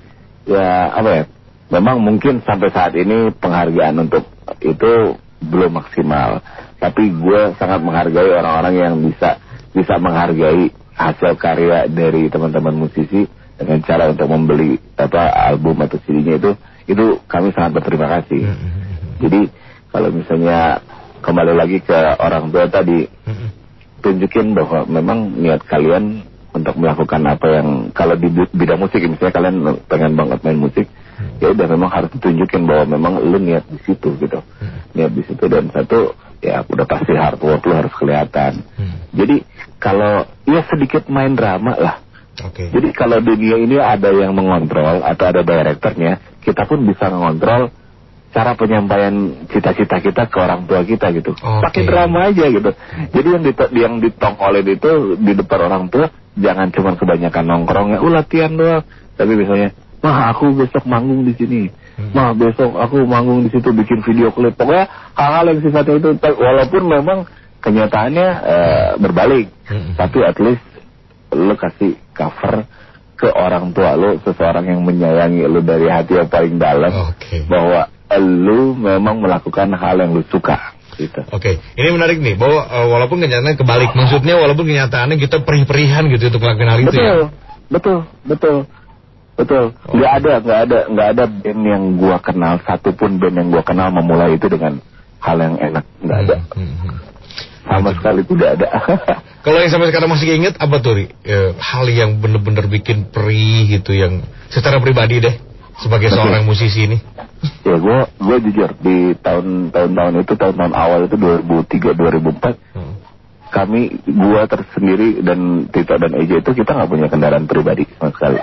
ya apa ya? Memang mungkin sampai saat ini penghargaan untuk itu belum maksimal. Tapi gue sangat menghargai orang-orang yang bisa bisa menghargai hasil karya dari teman-teman musisi dengan cara untuk membeli apa album atau CD-nya itu itu kami sangat berterima kasih. Jadi kalau misalnya kembali lagi ke orang tua tadi Mhm. tunjukin bahwa memang niat kalian untuk melakukan apa yang kalau di bi- bidang musik misalnya kalian pengen banget main musik ya udah memang harus ditunjukin bahwa memang lu niat di situ gitu niat di situ dan satu ya udah pasti hard work lu harus kelihatan Hmm. jadi kalau ya sedikit main drama lah Oke. jadi kalau dunia ini ada yang mengontrol atau ada direkturnya, kita pun bisa mengontrol cara penyampaian cita-cita kita ke orang tua kita gitu. Oke. Pakai drama aja gitu. Jadi yang dito- yang ditongolin itu di depan orang tua jangan cuma kebanyakan nongkrongnya, uh latihan doang. Tapi misalnya, mah aku besok manggung di sini. Mah besok aku manggung di situ bikin video klip. Pokoknya hal-hal yang sifatnya itu walaupun memang kenyataannya eh, berbalik. Hmm. Tapi at least lu kasih cover ke orang tua lu seseorang yang menyayangi lu dari hati yang paling dalam Oke. bahwa lu memang melakukan hal yang lu suka gitu. Oke, ini menarik nih bahwa eh, walaupun kenyataannya kebalik, maksudnya walaupun kenyataannya kita perih-perihan gitu untuk melakukan hal itu betul, ya. betul, betul, betul. Oh. Nggak ada, nggak ada, nggak ada band yang gua kenal satupun band yang gua kenal memulai itu dengan hal yang enak, nggak ada. Hmm, hmm, hmm. Sama sekali tidak ada. Kalau yang sampai sekarang masih inget apa tuh, Ri? Eh, hal yang bener-bener bikin perih gitu yang secara pribadi deh sebagai seorang musisi ini. ya gua, gua jujur di tahun-tahun itu tahun-tahun awal itu 2003 2004 Hmm. kami gua tersendiri dan Tito dan Eja itu kita nggak punya kendaraan pribadi sama sekali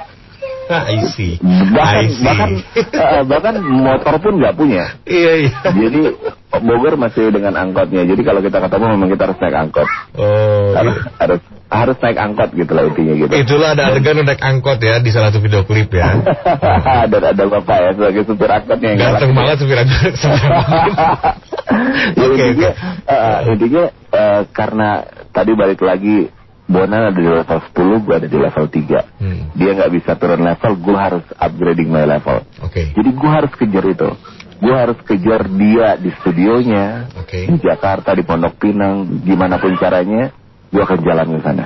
I see. bahkan I see. bahkan eh, bahkan motor pun nggak punya Iya, iya. jadi Bogor masih dengan angkotnya jadi kalau kita ketemu memang kita harus naik angkot Oh, harus harus harus naik angkot gitu lah intinya gitu itulah ada adegan naik angkot ya di salah satu video klip ya. dan ada bapak ya sebagai supir angkotnya yang Ganteng banget supir angkot. Ya, Oke, intinya, oke. eh, intinya eh, karena tadi balik lagi Bonan ada di level 10, gue ada di level 3 Hmm, Dia nggak bisa turun level, gue harus upgrading my level Oke. Jadi gue harus kejar itu Gue harus kejar dia di studionya Oke. Di Jakarta, di Pondok Pinang Gimana pun caranya Gue akan jalan ke sana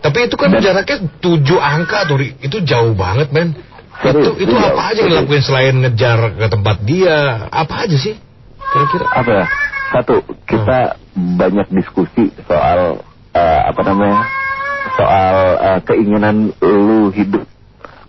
Tapi itu kan jaraknya tujuh angka tuh, Ri. itu jauh banget, men. Serius, Itu itu jauh, apa aja yang dilakuin selain ngejar ke tempat dia? Apa aja sih? Kira-kira? Apa ya? Satu, kita banyak diskusi soal eh, Apa namanya Soal eh, keinginan lu hidup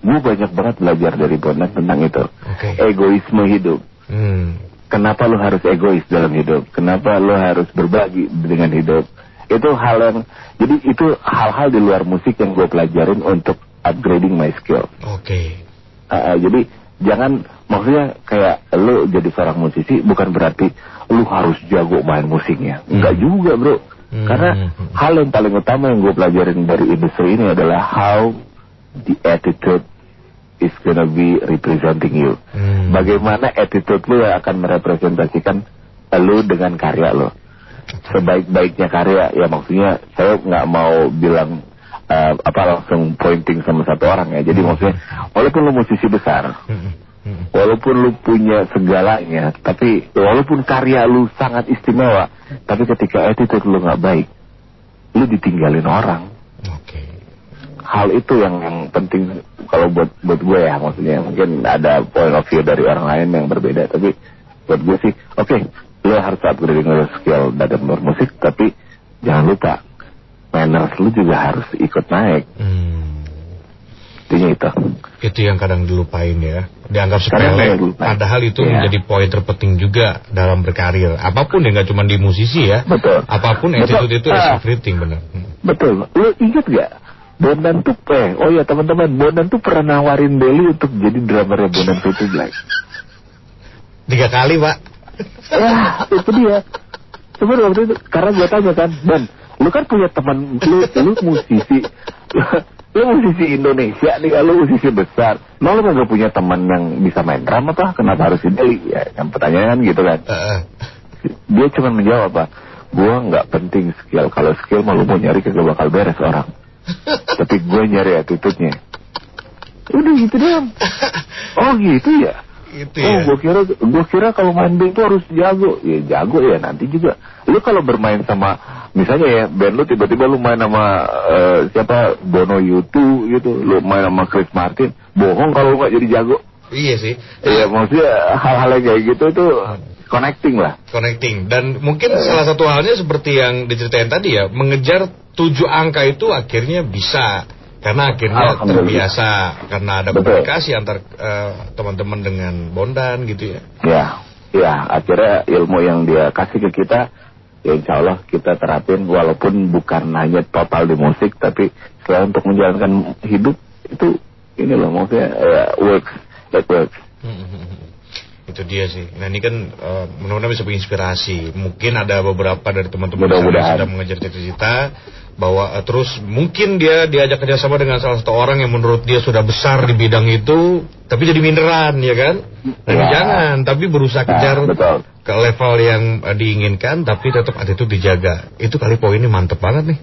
Gue banyak banget belajar dari Bonan tentang itu Oke. Egoisme hidup Hmm. Kenapa lu harus egois dalam hidup? Kenapa lu harus berbagi dengan hidup? Itu hal yang, jadi itu hal-hal di luar musik yang gue pelajarin untuk upgrading my skill. Oke. Uh, uh, jadi jangan, maksudnya kayak lu jadi seorang musisi bukan berarti lu harus jago main musiknya. Enggak juga bro. Hmm. Karena hal yang paling utama yang gue pelajarin dari industri ini adalah how the attitude is gonna be representing you. Hmm. Bagaimana attitude lu yang akan merepresentasikan lu dengan karya lu. Sebaik-baiknya karya, ya maksudnya saya nggak mau bilang eh, apa langsung pointing sama satu orang ya. Jadi maksudnya walaupun lu musisi besar, walaupun lu punya segalanya, tapi walaupun karya lu sangat istimewa, tapi ketika attitude lu nggak baik, lu ditinggalin orang Oke. hal itu yang yang penting kalau buat buat gue ya maksudnya mungkin ada point of view dari orang lain yang berbeda tapi buat gue sih oke lo harus upgrading your skill dalam bermusik tapi jangan lupa manners lu juga harus ikut naik Hmm. intinya itu Itu yang kadang dilupain ya. Dianggap sepele. Padahal itu Iya. menjadi poin terpenting juga dalam berkarir. Apa pun ya nggak cuma di musisi ya. betul Apa pun Betul. attitude itu is Ah. everything benar. Hmm. betul lu ingat gak Bondan tuh eh oh ya teman-teman Bondan tuh pernah nawarin Deli untuk jadi drummernya Bondan Black Tiga kali pak. Wah, itu dia. Coba waktu itu, karena gue tanya kan, Dan, lu kan punya teman, lu, lu musisi, lu musisi Indonesia nih, lu musisi besar. Nah, lu gak punya teman yang bisa main drum apa? Kenapa harus Deli? Ya, yang pertanyaan gitu kan. Dia cuma menjawab apa? Gua nggak penting skill. Kalau skill mah lu mau nyari kagak bakal beres orang. Tapi gue nyari attitude-nya. Udah gitu doang. Oh gitu ya. Itu Oh, ya. gue kira gue kira kalau main band tuh harus jago. Ya jago ya nanti juga. Lu kalau bermain sama misalnya ya band lu tiba-tiba lu main sama eh, siapa Bono U2 gitu, lu main sama Chris Martin, bohong kalau lu nggak jadi jago. Iya sih. Ya maksudnya hal-hal yang kayak gitu itu connecting lah. Connecting dan mungkin salah satu halnya seperti yang diceritain tadi ya mengejar tujuh angka itu akhirnya bisa karena akhirnya terbiasa karena ada Betul. komunikasi antar eh, teman-teman dengan Bondan gitu ya. Ya, ya akhirnya ilmu yang dia kasih ke kita, ya insya Allah kita terapin walaupun bukan hanya total di musik, tapi selain untuk menjalankan hidup itu ini loh maksudnya ya, works, it works. Itu dia sih. Nah ini kan eh, mudah-mudahan bisa menginspirasi. Mungkin ada beberapa dari teman-teman yang sudah mengejar cita-cita bahwa eh, terus mungkin dia diajak kerjasama dengan salah satu orang yang menurut dia sudah besar di bidang itu, tapi jadi minderan ya kan? Nah, Ya. jangan, tapi berusaha Nah, kejar betul. ke level yang eh, diinginkan, tapi tetap attitude dijaga. Itu kali poinnya mantep banget nih.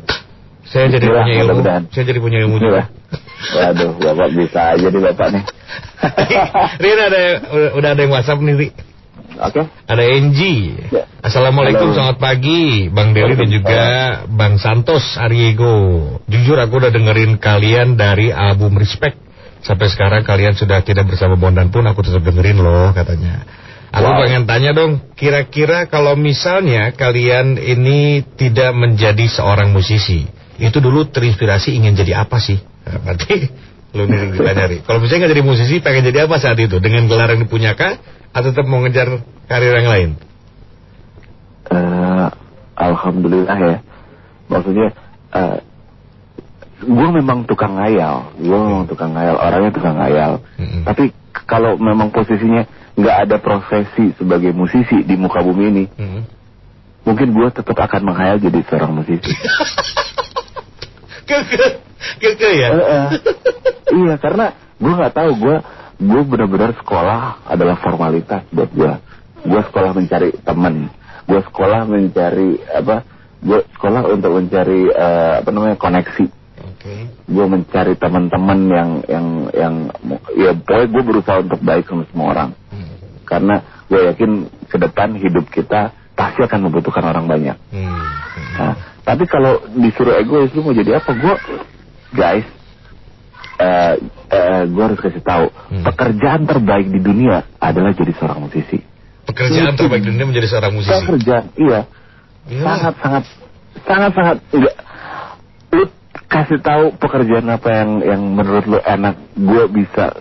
Saya jadi Itulah, punya ilmu. mudah-mudahan. Saya jadi punya ilmu juga. Waduh, bapak bisa aja nih bapak nih. Rian ada udah, udah ada yang WhatsApp nih, Ri. Oke. Ada Enji. Ya. Assalamualaikum, Halo. selamat pagi, Bang Deli dan juga Bang Santos Ariego. Jujur aku udah dengerin kalian dari album Respect. Sampai sekarang kalian sudah tidak bersama Bondan pun aku tetap dengerin loh katanya. Aku Wow. pengen tanya dong, kira-kira kalau misalnya kalian ini tidak menjadi seorang musisi, itu dulu terinspirasi ingin jadi apa sih? Nah, berarti lu nih ditanya Ri. Kalau misalnya nggak jadi musisi, pengen jadi apa saat itu? Dengan gelar yang dipunyakah? Atau tetap mau ngejar karir yang lain? Eh, Alhamdulillah ya. Maksudnya eh, gue memang tukang ngayal, gue memang tukang ngayal, orangnya tukang ngayal. Mm-mm. Tapi kalau memang posisinya nggak ada profesi sebagai musisi di muka bumi ini, Mm. mungkin gue tetap akan menghayal jadi seorang musisi. Keke, keke ya. Eh, eh. iya, karena gue nggak tahu gue gue benar-benar sekolah adalah formalitas buat gue. Gue sekolah mencari teman, gue sekolah mencari apa? Gue sekolah untuk mencari eh, apa namanya koneksi. Oke. gue mencari teman-teman yang yang yang ya pokoknya gue berusaha untuk baik sama semua orang Hmm. karena gue yakin ke depan hidup kita pasti akan membutuhkan orang banyak Hmm. nah, tapi kalau disuruh egois lu mau jadi apa? Gue guys eh eh, gue harus kasih tahu. Hmm. pekerjaan terbaik di dunia adalah jadi seorang musisi. Pekerjaan terbaik di dunia menjadi seorang musisi. pekerjaan iya. Iya. sangat sangat sangat sangat enggak lu kasih tahu pekerjaan apa yang yang menurut lu enak gue bisa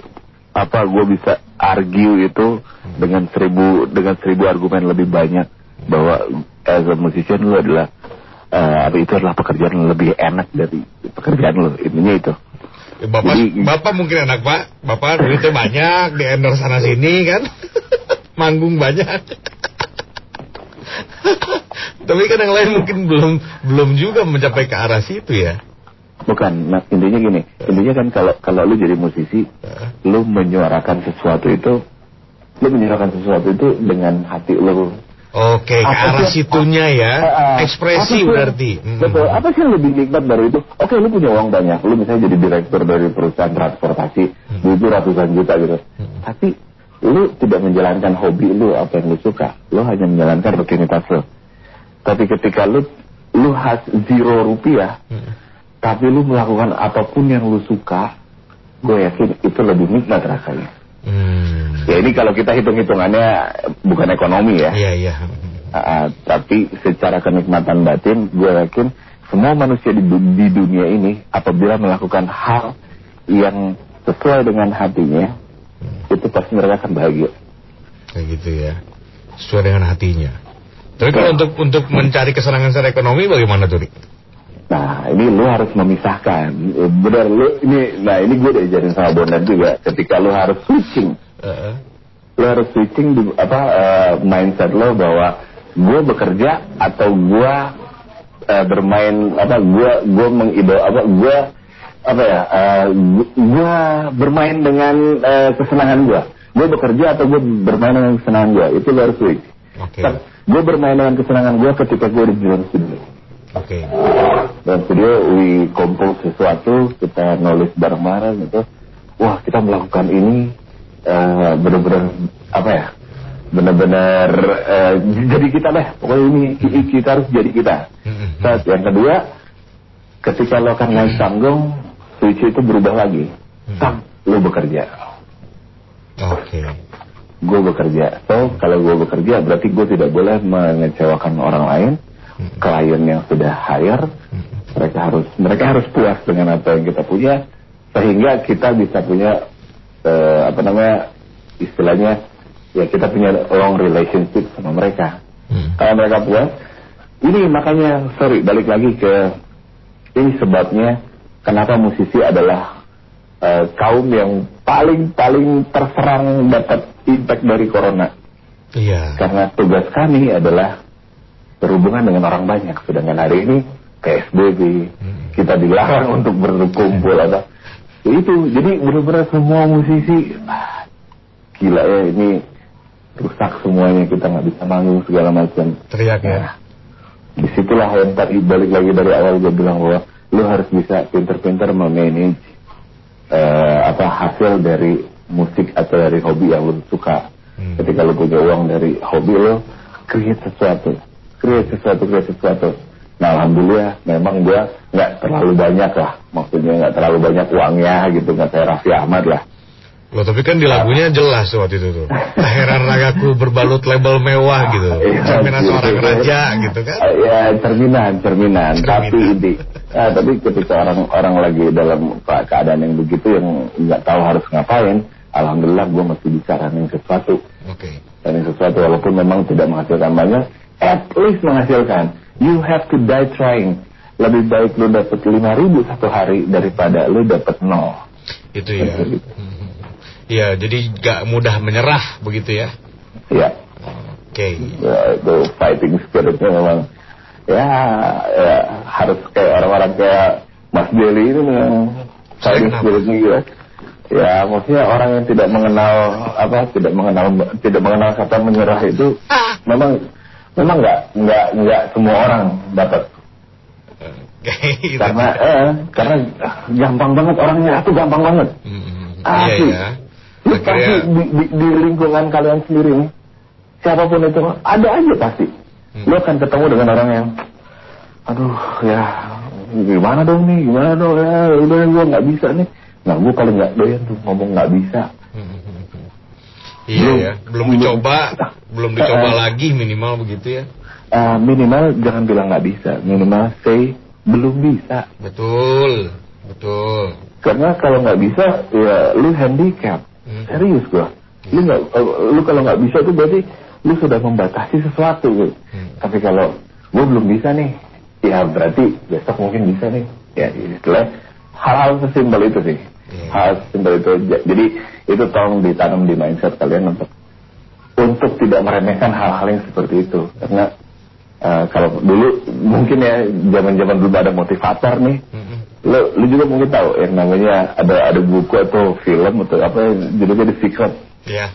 apa gue bisa argue itu dengan seribu dengan seribu argumen lebih banyak bahwa as a musician lu adalah eh, apa itu adalah pekerjaan yang lebih enak dari pekerjaan lu intinya itu Ya, Bapak, Jadi- bapak mungkin enak pak, bapak duitnya banyak, di endorse sana sini kan, manggung banyak. Tapi kan yang lain mungkin belum belum juga mencapai ke arah situ ya. bukan nah intinya gini intinya kan kalau kalau lu jadi musisi Heeh. lu menyuarakan sesuatu itu lu menyuarakan sesuatu itu dengan hati lu Oke, ke Apa arah sih- situnya ya, ah. ekspresi Apa sih- berarti. Mm. Betul. Apa sih yang lebih nikmat dari itu? Oke, lu punya uang banyak. Lu misalnya jadi direktur dari perusahaan transportasi, Hmm. duit lu ratusan juta gitu. Tapi lu tidak menjalankan hobi lu apa yang lu suka. Lu hanya menjalankan rutinitas lu. Tapi ketika lu lu has zero rupiah, Mm. tapi lu melakukan apa pun yang lu suka, gue yakin itu lebih nikmat rasanya. Hmm. Ya ini kalau kita hitung-hitungannya bukan ekonomi ya. Iya iya. Ah, tapi secara kenikmatan batin, gue yakin semua manusia di, di dunia ini apabila melakukan hal yang sesuai dengan hatinya, itu pasti mereka akan bahagia. Kayak gitu ya. Sesuai dengan hatinya. Tapi kalau Ya. untuk untuk mencari kesenangan secara ekonomi bagaimana tuh? Nah, ini lu harus memisahkan. Eh, Benar, lu ini, nah ini gue diajarin sama Bondan juga. Ketika lu harus switching, Heeh. lu harus switching di, apa eh, mindset lo bahwa gue bekerja atau gue eh, bermain apa gue gue mengidol apa gue apa ya gue bermain dengan eh, kesenangan gue gue bekerja atau gue bermain dengan kesenangan gue itu lo harus switch Oke. gue bermain dengan kesenangan gue ketika gue di dalam studio Oke. dalam studio we compose sesuatu kita nulis bareng-bareng gitu wah kita melakukan ini eh, benar-benar apa ya benar-benar eh, jadi kita deh pokoknya ini kita harus jadi kita Mm-mm. Saat yang kedua ketika lo akan naik panggung switch itu berubah lagi Hmm. tak lo bekerja Oke. gue bekerja so kalau gue bekerja berarti gue tidak boleh mengecewakan orang lain. Klien yang sudah hire mereka harus mereka harus puas dengan apa yang kita punya sehingga kita bisa punya eh, apa namanya istilahnya ya kita punya long relationship sama mereka Hmm. kalau mereka puas ini makanya sorry balik lagi ke ini sebabnya kenapa musisi adalah eh, kaum yang paling paling terserang dapat impact dari corona Iya. karena tugas kami adalah berhubungan dengan orang banyak sedangkan hari ini PSBB Hmm. kita dilarang untuk berkumpul atau Ya itu jadi benar-benar semua musisi ah, gila ya ini rusak semuanya kita nggak bisa manggung segala macam Teriak ya. Nah, di situlah yang tadi balik lagi dari awal gue bilang bahwa lu harus bisa pinter-pinter memanage eh, apa hasil dari musik atau dari hobi yang lu suka. Hmm. Ketika lu punya uang dari hobi lu, create sesuatu, create sesuatu, create sesuatu. Nah alhamdulillah memang gue nggak terlalu banyak lah, maksudnya nggak terlalu banyak uangnya gitu, nggak kayak Raffi Ahmad lah. Loh tapi kan di lagunya jelas waktu itu tuh. Heran ragaku berbalut label mewah gitu. Iya, Cerminan gitu. seorang raja gitu kan. Ya cerminan, cerminan. Cerminan. Tapi ini, nah, tapi ketika orang orang lagi dalam ke- keadaan yang begitu yang nggak tahu harus ngapain, alhamdulillah gue masih bisa running sesuatu, Oke. running sesuatu walaupun memang tidak menghasilkan banyak, at least menghasilkan. You have to die trying. lebih baik lu dapat lima ribu satu hari daripada lu dapat nol. Itu ya. Hmm. Iya, jadi gak mudah menyerah begitu ya. Ya, Oke. ya, itu fighting spiritnya memang ya, ya harus kayak orang-orang kayak Mas Deli itu memang fighting spiritnya gila. Ya, maksudnya orang yang tidak mengenal apa, tidak mengenal tidak mengenal kata menyerah itu memang memang nggak nggak nggak semua orang dapat karena eh, karena ah, gampang banget orang nyerah tuh gampang banget. Hmm, Iya Asli. ya. Lu pasti Akhirnya di, di, di lingkungan kalian sendiri nih, siapa pun itu ada aja pasti. Hmm. Lu akan ketemu dengan orang yang, aduh ya gimana dong nih, gimana dong ya, udah gue nggak bisa nih. Nah gue paling nggak doyan tuh ngomong nggak bisa. Iya Belum- ya, belum dicoba, belum dicoba Eh, lagi minimal begitu ya. Eh, minimal jangan bilang nggak bisa, minimal say belum bisa. Betul, betul. Karena kalau nggak bisa, ya lu handicap. Hmm. Serius gua. Lu nggak, lu kalau nggak bisa tuh berarti lu sudah membatasi sesuatu. Gitu. Hmm. Tapi kalau gua belum bisa nih, ya berarti besok mungkin bisa nih. Ya istilah hal-hal sesimpel itu sih. Iya. Hal sesimpel itu. Ja- Jadi itu tolong ditanam di mindset kalian untuk untuk tidak meremehkan hal-hal yang seperti itu. Karena eh, kalau dulu mungkin ya zaman-zaman dulu ada motivator nih lo, lu juga mungkin tahu yang namanya ada ada buku atau film atau apa judulnya The Secret. Ya,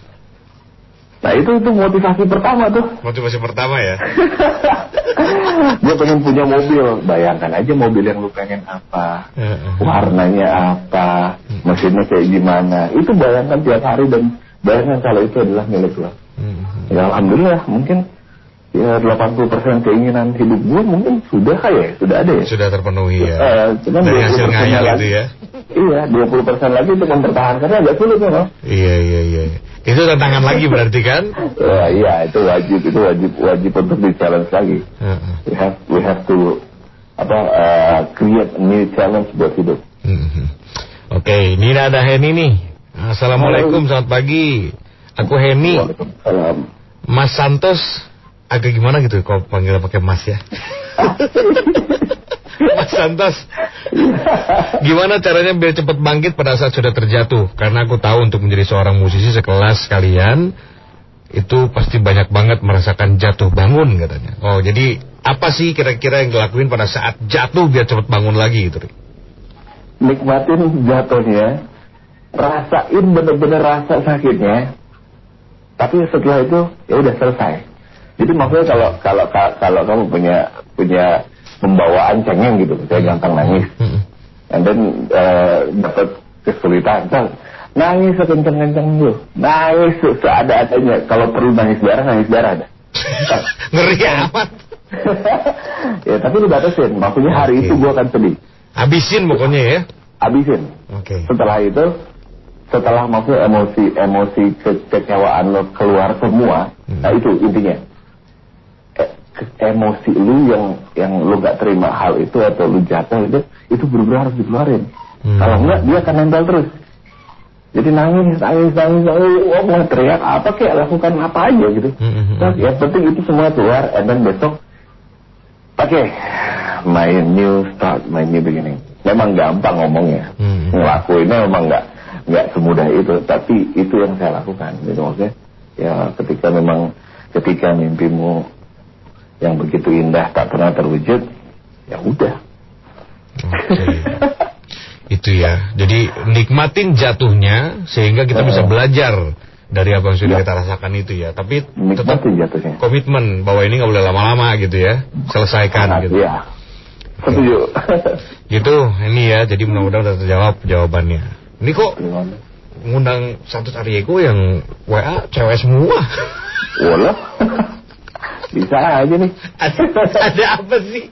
Nah itu itu motivasi pertama tuh. motivasi pertama ya. Dia pengen punya mobil. Bayangkan aja mobil yang lu pengen apa, warnanya apa, mesinnya kayak gimana. Itu bayangkan tiap hari dan bayangkan kalau itu adalah milik lo. Mm-mm. Ya alhamdulillah mungkin ya 80% keinginan hidup gue mungkin sudah kayak sudah ada ya. Sudah terpenuhi ya. Eh, cuman Dari 20% hasil ngayal lagi. itu ya. Iya, 20% lagi untuk mempertahankannya agak sulit memang. Iya iya iya. Itu tantangan lagi berarti kan? Ya, iya, itu wajib, itu wajib, wajib untuk di challenge lagi. Heeh. We have, we have to apa uh, create a new challenge buat hidup. Mhm. Oke, ini ada Heni nih. Assalamualaikum, selamat pagi. Aku Waalaikumsalam. Mas Santos. Agak gimana gitu kalau panggil pakai Mas ya? Mas Santos. Gimana caranya biar cepat bangkit pada saat sudah terjatuh? Karena aku tahu untuk menjadi seorang musisi sekelas kalian itu pasti banyak banget merasakan jatuh bangun katanya. Oh, jadi apa sih kira-kira yang dilakuin pada saat jatuh biar cepat bangun lagi gitu? Rik? Nikmatin jatuhnya, rasain bener-bener rasa sakitnya, tapi setelah itu ya udah selesai. Jadi maksudnya kalau kalau kalau kamu punya punya pembawaan cengeng gitu, saya gampang nangis. Mm-mm. and then eh, dapat kesulitan ntar nangis sekenceng-kenceng lu nangis se- seada-adanya kalau perlu nangis darah nangis darah ada Ngeri amat. ya tapi lu batasin maksudnya hari Oke. itu gua akan sedih Habisin pokoknya ya. habisin Oke. setelah itu setelah maksudnya emosi emosi kekecewaan lo keluar semua Hmm. nah itu intinya emosi lu yang yang lu gak terima hal itu atau lu jatuh itu itu benar harus dikeluarin. Hmm. kalau enggak dia akan nempel terus. Jadi nangis nangis nangis nangis. Wah mau teriak apa kayak lakukan apa aja gitu. Hmm. Nah, yang penting itu semua keluar and then besok oke my new start my new beginning. Memang gampang ngomongnya. Hmm. ngelakuinnya memang nggak nggak semudah itu tapi itu yang saya lakukan. Gitu maksudnya ya ketika memang ketika mimpimu yang begitu indah tak pernah terwujud ya udah Oke. Itu ya. Jadi nikmatin jatuhnya sehingga kita bisa belajar dari apa yang sudah Ya. kita rasakan itu ya. Tapi tetap jatuhnya komitmen bahwa ini nggak boleh lama-lama gitu ya. Selesaikan Sangat, gitu. ya setuju Gitu. Ini ya. Jadi mudah-mudahan udah terjawab jawabannya. Ini kok ngundang satu Ariego yang WA cewek semua. Walah bisa aja nih ada, ada apa sih?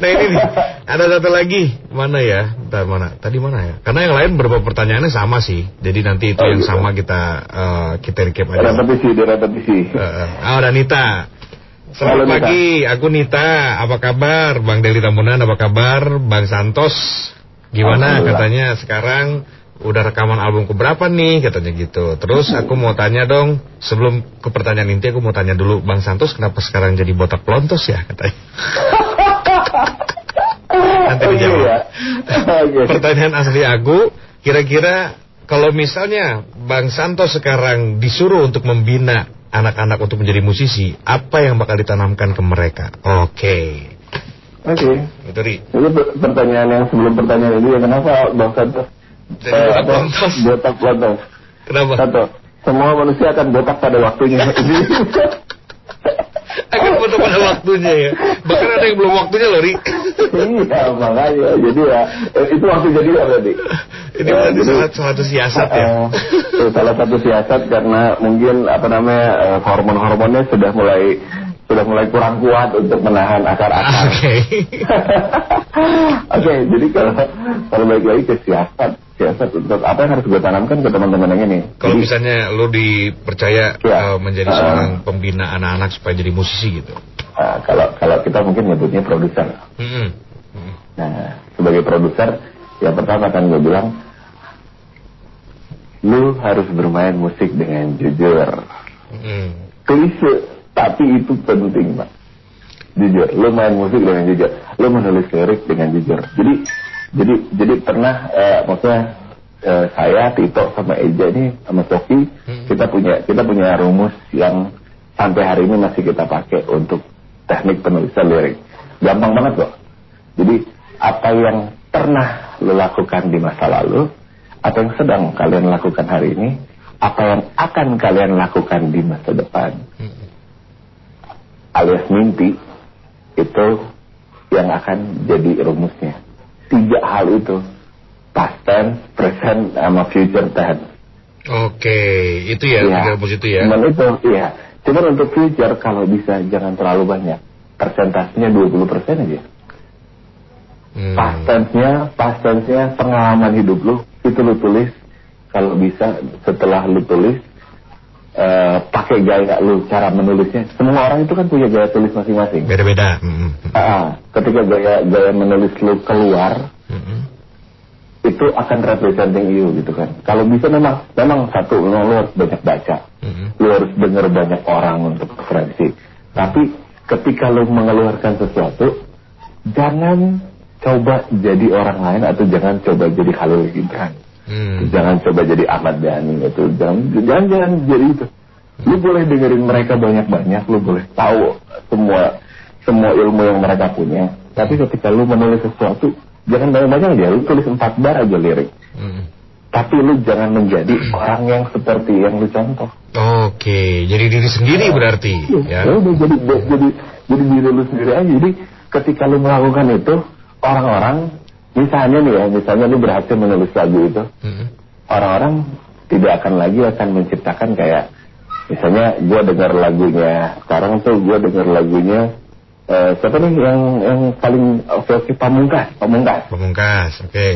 Nah ini nih, ada satu lagi mana ya? Bentar, mana? Tadi mana ya? Karena yang lain beberapa pertanyaannya sama sih. Jadi nanti itu Oh, yang gitu. sama kita eh, kita recap aja. repetisi repetisi Eh, eh. Ah, ada Nita. Selamat Halo, Nita. pagi, aku Nita. Apa kabar? Bang Deli Tambunan, apa kabar? Bang Santos, gimana? Katanya sekarang udah rekaman album keberapa nih? Katanya gitu. Terus aku mau tanya dong, sebelum ke pertanyaan inti aku mau tanya dulu, Bang Santos kenapa sekarang jadi botak pelontos ya? Katanya. Nanti Oh, dijawab. iya. Oke. Pertanyaan asli aku, kira-kira kalau misalnya Bang Santo sekarang disuruh untuk membina anak-anak untuk menjadi musisi, apa yang bakal ditanamkan ke mereka? Oke. Oke. Itu Ri. Jadi per- pertanyaan yang sebelum pertanyaan ini ya kenapa Bang Santo? Jadi eh, botak lontos. Botak lontos. Kenapa? Satu, semua manusia akan botak pada waktunya. Akan foto pada waktunya ya. Bahkan ada yang belum waktunya loh, Ri. iya, makanya. Jadi ya, eh, itu waktu jadi ya berarti. Ini Ya, berarti salah satu siasat ya. Eh, itu salah satu siasat karena mungkin apa namanya hormon-hormonnya sudah mulai sudah mulai kurang kuat untuk menahan akar-akar. Oke. Oke, jadi kalau kalau balik lagi ke siasat, siasat untuk apa yang harus gue tanamkan ke teman-teman yang ini? Kalau Jadi, misalnya lo dipercaya Ya. eh, menjadi Ah. seorang pembina anak-anak supaya jadi musisi gitu. eh, kalau kalau kita mungkin nyebutnya produser. Mm-mm. Mm-mm. Nah, sebagai produser, yang pertama kan gue bilang, lu harus bermain musik dengan jujur. Mm-mm. Klise, tapi itu penting, Pak. Jujur, lu main musik dengan jujur, lu menulis lirik dengan jujur. Jadi, jadi, jadi pernah, eh, maksudnya eh, saya, Tito, sama Eja ini, sama Sofi, kita punya, kita punya rumus yang sampai hari ini masih kita pakai untuk teknik penulisan lirik. Gampang banget loh. Jadi apa yang pernah lo lakukan di masa lalu, apa yang sedang kalian lakukan hari ini, apa yang akan kalian lakukan di masa depan, alias mimpi, itu yang akan jadi rumusnya. Tiga hal itu, past tense, present, sama future tense. Oke, itu ya, tiga rumus itu ya. Cuman itu, iya. Cuman untuk future kalau bisa jangan terlalu banyak. Persentasenya 20% aja. Hmm. Past tense-nya, past tense-nya pengalaman hidup lu itu lu tulis kalau bisa setelah lu tulis eh, pakai gaya lu cara menulisnya. Semua orang itu kan punya gaya tulis masing-masing. Beda-beda. Mm-mm. Ah, ketika gaya gaya menulis lu keluar Mm-mm. itu akan representing you gitu kan. Kalau bisa memang memang satu memang lu harus banyak baca. Mm-mm. Lu harus dengar banyak orang untuk referensi. Tapi ketika lu mengeluarkan sesuatu jangan coba jadi orang lain atau jangan coba jadi Khalil Gibran. Hmm. Jangan coba jadi Ahmad Dhani gitu. Jangan jangan, jangan jadi itu. Lu boleh dengerin mereka banyak-banyak, lu boleh tahu semua semua ilmu yang mereka punya. Tapi ketika lu menulis sesuatu, jangan banyak-banyak aja. Lu tulis empat bar aja lirik. Mm. Tapi lu jangan menjadi orang yang seperti yang lu contoh. Oke, jadi diri sendiri berarti ya. Ya udah jadi jadi jadi diri lu sendiri aja. Jadi ketika lu melakukan itu, orang-orang misalnya nih ya, misalnya lu berhasil menulis lagu itu, Mm-mm. orang-orang tidak akan lagi akan menciptakan kayak misalnya gue dengar lagunya sekarang tuh gue dengar lagunya eh, siapa nih yang yang paling oke pamungkas pamungkas Pemungkas, oke.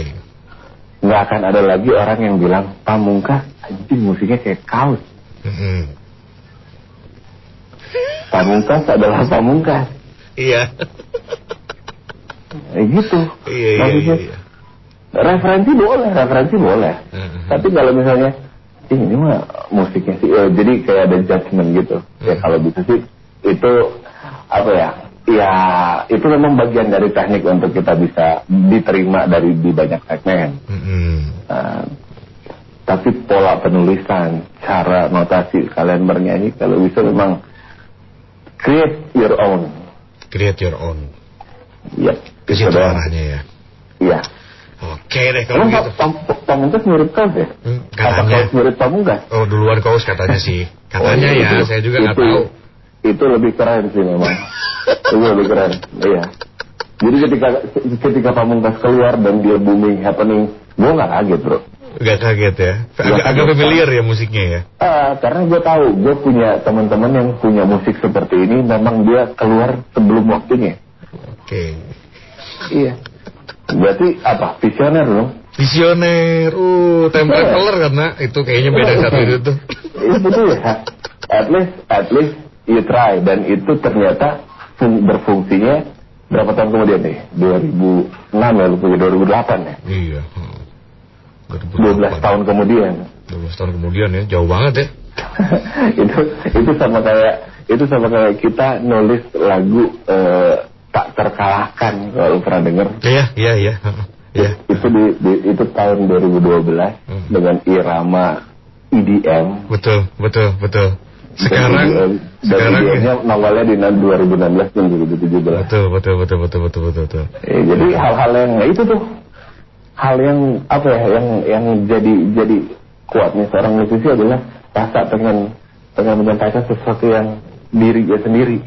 nggak akan ada lagi orang yang bilang pamungkas anjing musiknya kayak kaos Mm-mm. pamungkas adalah pamungkas Iya. Eh, gitu Iya, iya, Maksudnya, iya, iya. referensi boleh referensi boleh Mm-mm. tapi kalau misalnya "Ih, ini mah musiknya sih eh, jadi kayak ada judgement gitu ya Hmm. kalau bisa sih itu apa ya ya itu memang bagian dari teknik untuk kita bisa diterima dari di banyak segmen Mm-mm. Nah, tapi pola penulisan cara notasi kalian bernyanyi kalau bisa memang create your own Create your own. ya Ke situ arahnya ya. iya Oke deh kalau Emang gitu. Pam- Pamungkas mirip kaos ya? Hmm, katanya. kaos mirip Pamungkas? Oh duluan kaos katanya sih. Katanya Oh, ya, itu- saya juga nggak itu- tahu. Itu lebih keren sih memang. itu lebih keren. Iya. Jadi ketika ketika Pamungkas keluar dan dia booming happening, gue nggak kaget bro. Gak kaget ya. Agak, agak familiar ya musiknya ya. Ah, karena gue tahu gue punya teman-teman yang punya musik seperti ini, memang dia keluar sebelum waktunya. Oke. Iya. Berarti apa? Visioner dong. Visioner, uh, time Iya. traveler karena itu kayaknya beda satu itu tuh. itu tuh ya at least at least you try dan itu ternyata fung- berfungsinya berapa tahun kemudian nih 2006 ya punya 2008 ya Iya. hmm. 12 tahun kemudian 12 tahun kemudian ya, jauh banget ya. itu itu sama kayak itu sama kayak kita nulis lagu eh, tak terkalahkan kalau pernah denger Iya, iya, iya. Iya. itu di, di- itu tahun 2012 Hmm. dengan irama EDM Betul, betul, betul. Dan Sekarang, EDM dan sekarang EDM-nya nongolnya di 2016 dan 2017 betul, betul, betul, betul, betul, betul, betul. Eh, jadi hal-hal yang ya itu tuh hal yang apa ya yang yang jadi jadi kuatnya seorang musisi adalah rasa pengen pengen menyampaikan sesuatu yang diri dia sendiri.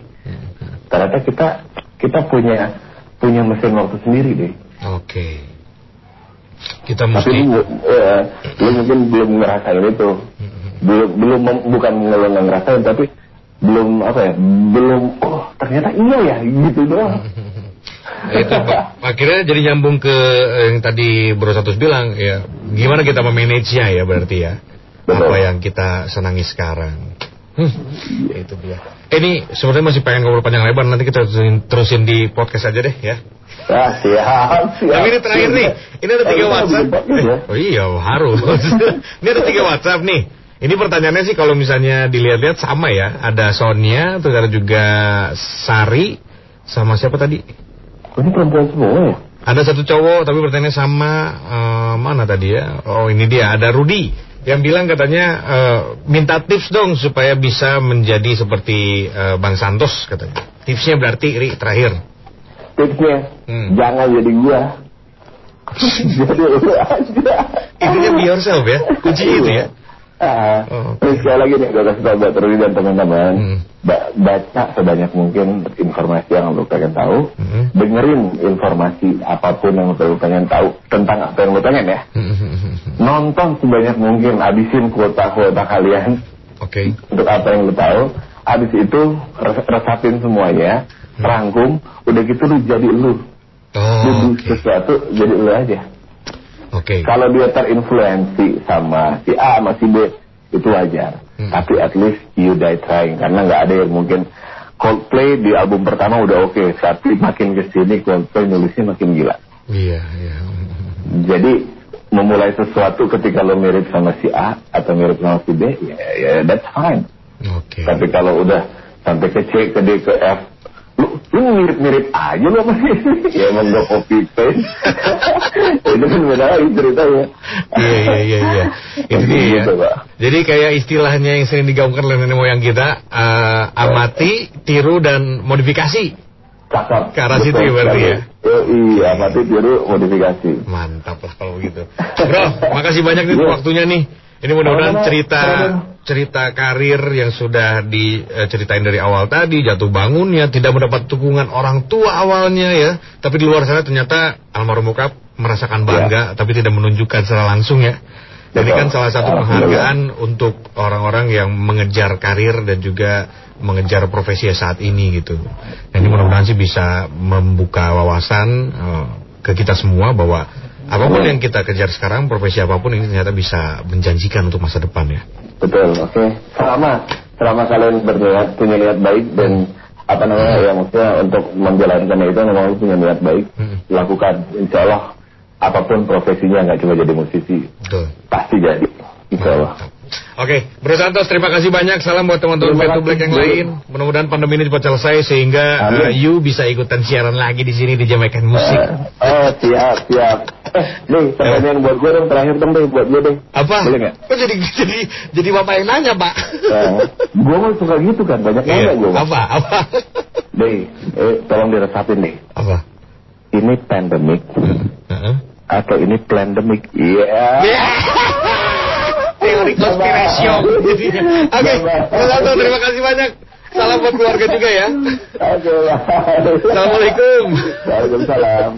Ternyata kita kita punya punya mesin waktu sendiri deh. Oke. Kita Tapi mesti lu, eh, lu mungkin belum ngerasain itu. Belum belum mem- bukan nggak ngerasain tapi belum apa ya belum oh ternyata iya ya gitu doang. itu Pak. akhirnya jadi nyambung ke yang tadi Bro Satus bilang ya gimana kita memanage-nya ya berarti ya Betul. apa yang kita senangi sekarang itu dia. Eh, ini sebenarnya masih pengen ngobrol panjang lebar. Nanti kita terusin, terusin di podcast aja deh ya. Ah, siap, siap. tapi ini terakhir nih. Ini ada tiga WhatsApp. ya. oh iya harus. Ini ada tiga WhatsApp nih. Ini pertanyaannya sih kalau misalnya dilihat-lihat sama ya. Ada Sonia terus ada juga Sari sama siapa tadi? Ini perempuan semua ya? Ada satu cowok tapi pertanyaannya sama eh, mana tadi ya? Oh ini dia. Ada Rudi yang bilang katanya eh, minta tips dong supaya bisa menjadi seperti eh, Bang Santos katanya. Tipsnya berarti Ri terakhir. Tipsnya, Hmm. jangan jadi gua. jadi lu aja. Intinya be yourself ya. Kuncinya itu ya. Ah, Oh, Terus sekali lagi nih, gue kasih tau buat Rudi dan teman-teman, Hmm. ba- baca sebanyak mungkin informasi yang lu pengen tahu, Hmm. dengerin informasi apa pun yang lu pengen tahu tentang apa yang lu pengen ya. Nonton sebanyak mungkin, abisin kuota-kuota kalian Oke. untuk apa yang lu tahu. Abis itu res- resapin semuanya, rangkum, udah gitu lu jadi lu. Oh, Lu oke. sesuatu jadi lu aja. Oke. Kalau dia terinfluensi sama si A sama si B itu wajar. Hmm. Tapi at least you die trying karena nggak ada yang mungkin Coldplay di album pertama udah oke, tapi makin ke sini Coldplay nulisnya makin gila. Iya, iya. Jadi memulai sesuatu ketika lo mirip sama si A atau mirip sama si B, ya, ya that's fine. Oke. Tapi kalau udah sampai ke C, ke D, ke F, lu, lu mirip-mirip aja lo sama ini. ya emang gak copy paste. Itu kan beda lagi ceritanya. Iya iya iya iya. Itu dia ya. Gitu. Jadi kayak istilahnya yang sering digaungkan oleh nenek moyang kita, eh, amati, tiru dan modifikasi. Cakep. Ke arah situ ya berarti ya? Oh, iya, mati tiru modifikasi. Mantap lah kalau begitu. Bro, makasih banyak nih Iya. waktunya nih. Ini mudah-mudahan cerita cerita karir yang sudah diceritain dari awal tadi, jatuh bangunnya, tidak mendapat dukungan orang tua awalnya ya, tapi di luar sana ternyata almarhum bokap merasakan bangga, tapi tidak menunjukkan secara langsung ya. Ini Betul. kan salah satu penghargaan untuk orang-orang yang mengejar karir dan juga mengejar profesi saat ini gitu. Dan ini mudah-mudahan sih bisa membuka wawasan eh, ke kita semua bahwa apa pun yang kita kejar sekarang, profesi apa pun ini ternyata bisa menjanjikan untuk masa depan ya. Betul, oke. Selama selama kalian berniat punya niat baik dan apa namanya ya maksudnya untuk menjalankan itu memang punya niat baik, Hmm. lakukan. Insya Allah apa pun profesinya nggak cuma jadi musisi, Betul. pasti jadi. Insya Allah. Oke, Bro Santos terima kasih banyak. Salam buat teman-teman Back to Black yang lain. Mudah-mudahan pandemi ini cepat selesai sehingga Amin. eh, you bisa ikutan siaran lagi di sini di Jamaican Musik. Eh, oh siap siap. Eh, nih pertanyaan buat gue dong terakhir dong deh buat gue deh. Apa? Boleh nggak? Kok jadi jadi jadi bapak yang nanya, Pak? Nah, gue mah suka gitu kan banyak Iya. nanya gue. Apa? Apa? Deh, eh, tolong diresapin nih. Apa? Ini pandemic Heeh. atau ini pandemic? Iya. Teori konspirasi. Oke, Santos terima kasih banyak. Salam buat keluarga juga ya. Oke. Assalamualaikum. Waalaikumsalam.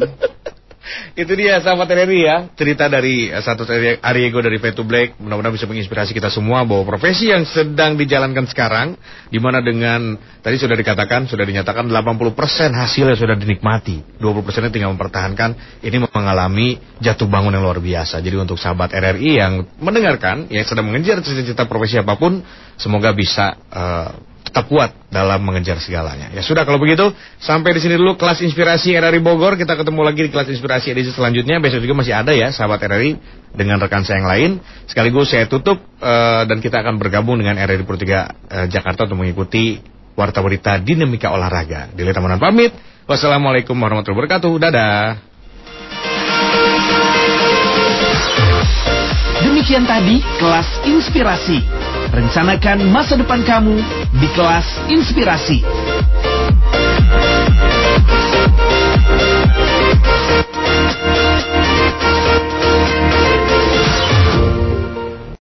Itu dia sahabat RRI ya. Cerita dari eh, satu Ariego dari to Black. Mudah-mudahan bisa menginspirasi kita semua Bahwa profesi yang sedang dijalankan sekarang Di mana dengan Tadi sudah dikatakan Sudah dinyatakan 80% hasilnya sudah dinikmati. 20% tinggal mempertahankan. Ini mengalami jatuh bangun yang luar biasa. Jadi untuk sahabat RRI yang mendengarkan Yang sedang mengejar cita-cita profesi apa pun Semoga bisa eh, tetap kuat dalam mengejar segalanya. Ya sudah kalau begitu sampai di sini dulu kelas inspirasi RRI Bogor. Kita ketemu lagi di kelas inspirasi edisi selanjutnya. Besok juga masih ada ya sahabat RRI dengan rekan saya yang lain. Sekaligus saya tutup eh, dan kita akan bergabung dengan RRI 3 eh, Jakarta untuk mengikuti warta berita dinamika olahraga. Dili Tamunan pamit. Wassalamualaikum warahmatullahi wabarakatuh. Dadah. Demikian tadi kelas inspirasi. Rencanakan masa depan kamu di kelas inspirasi.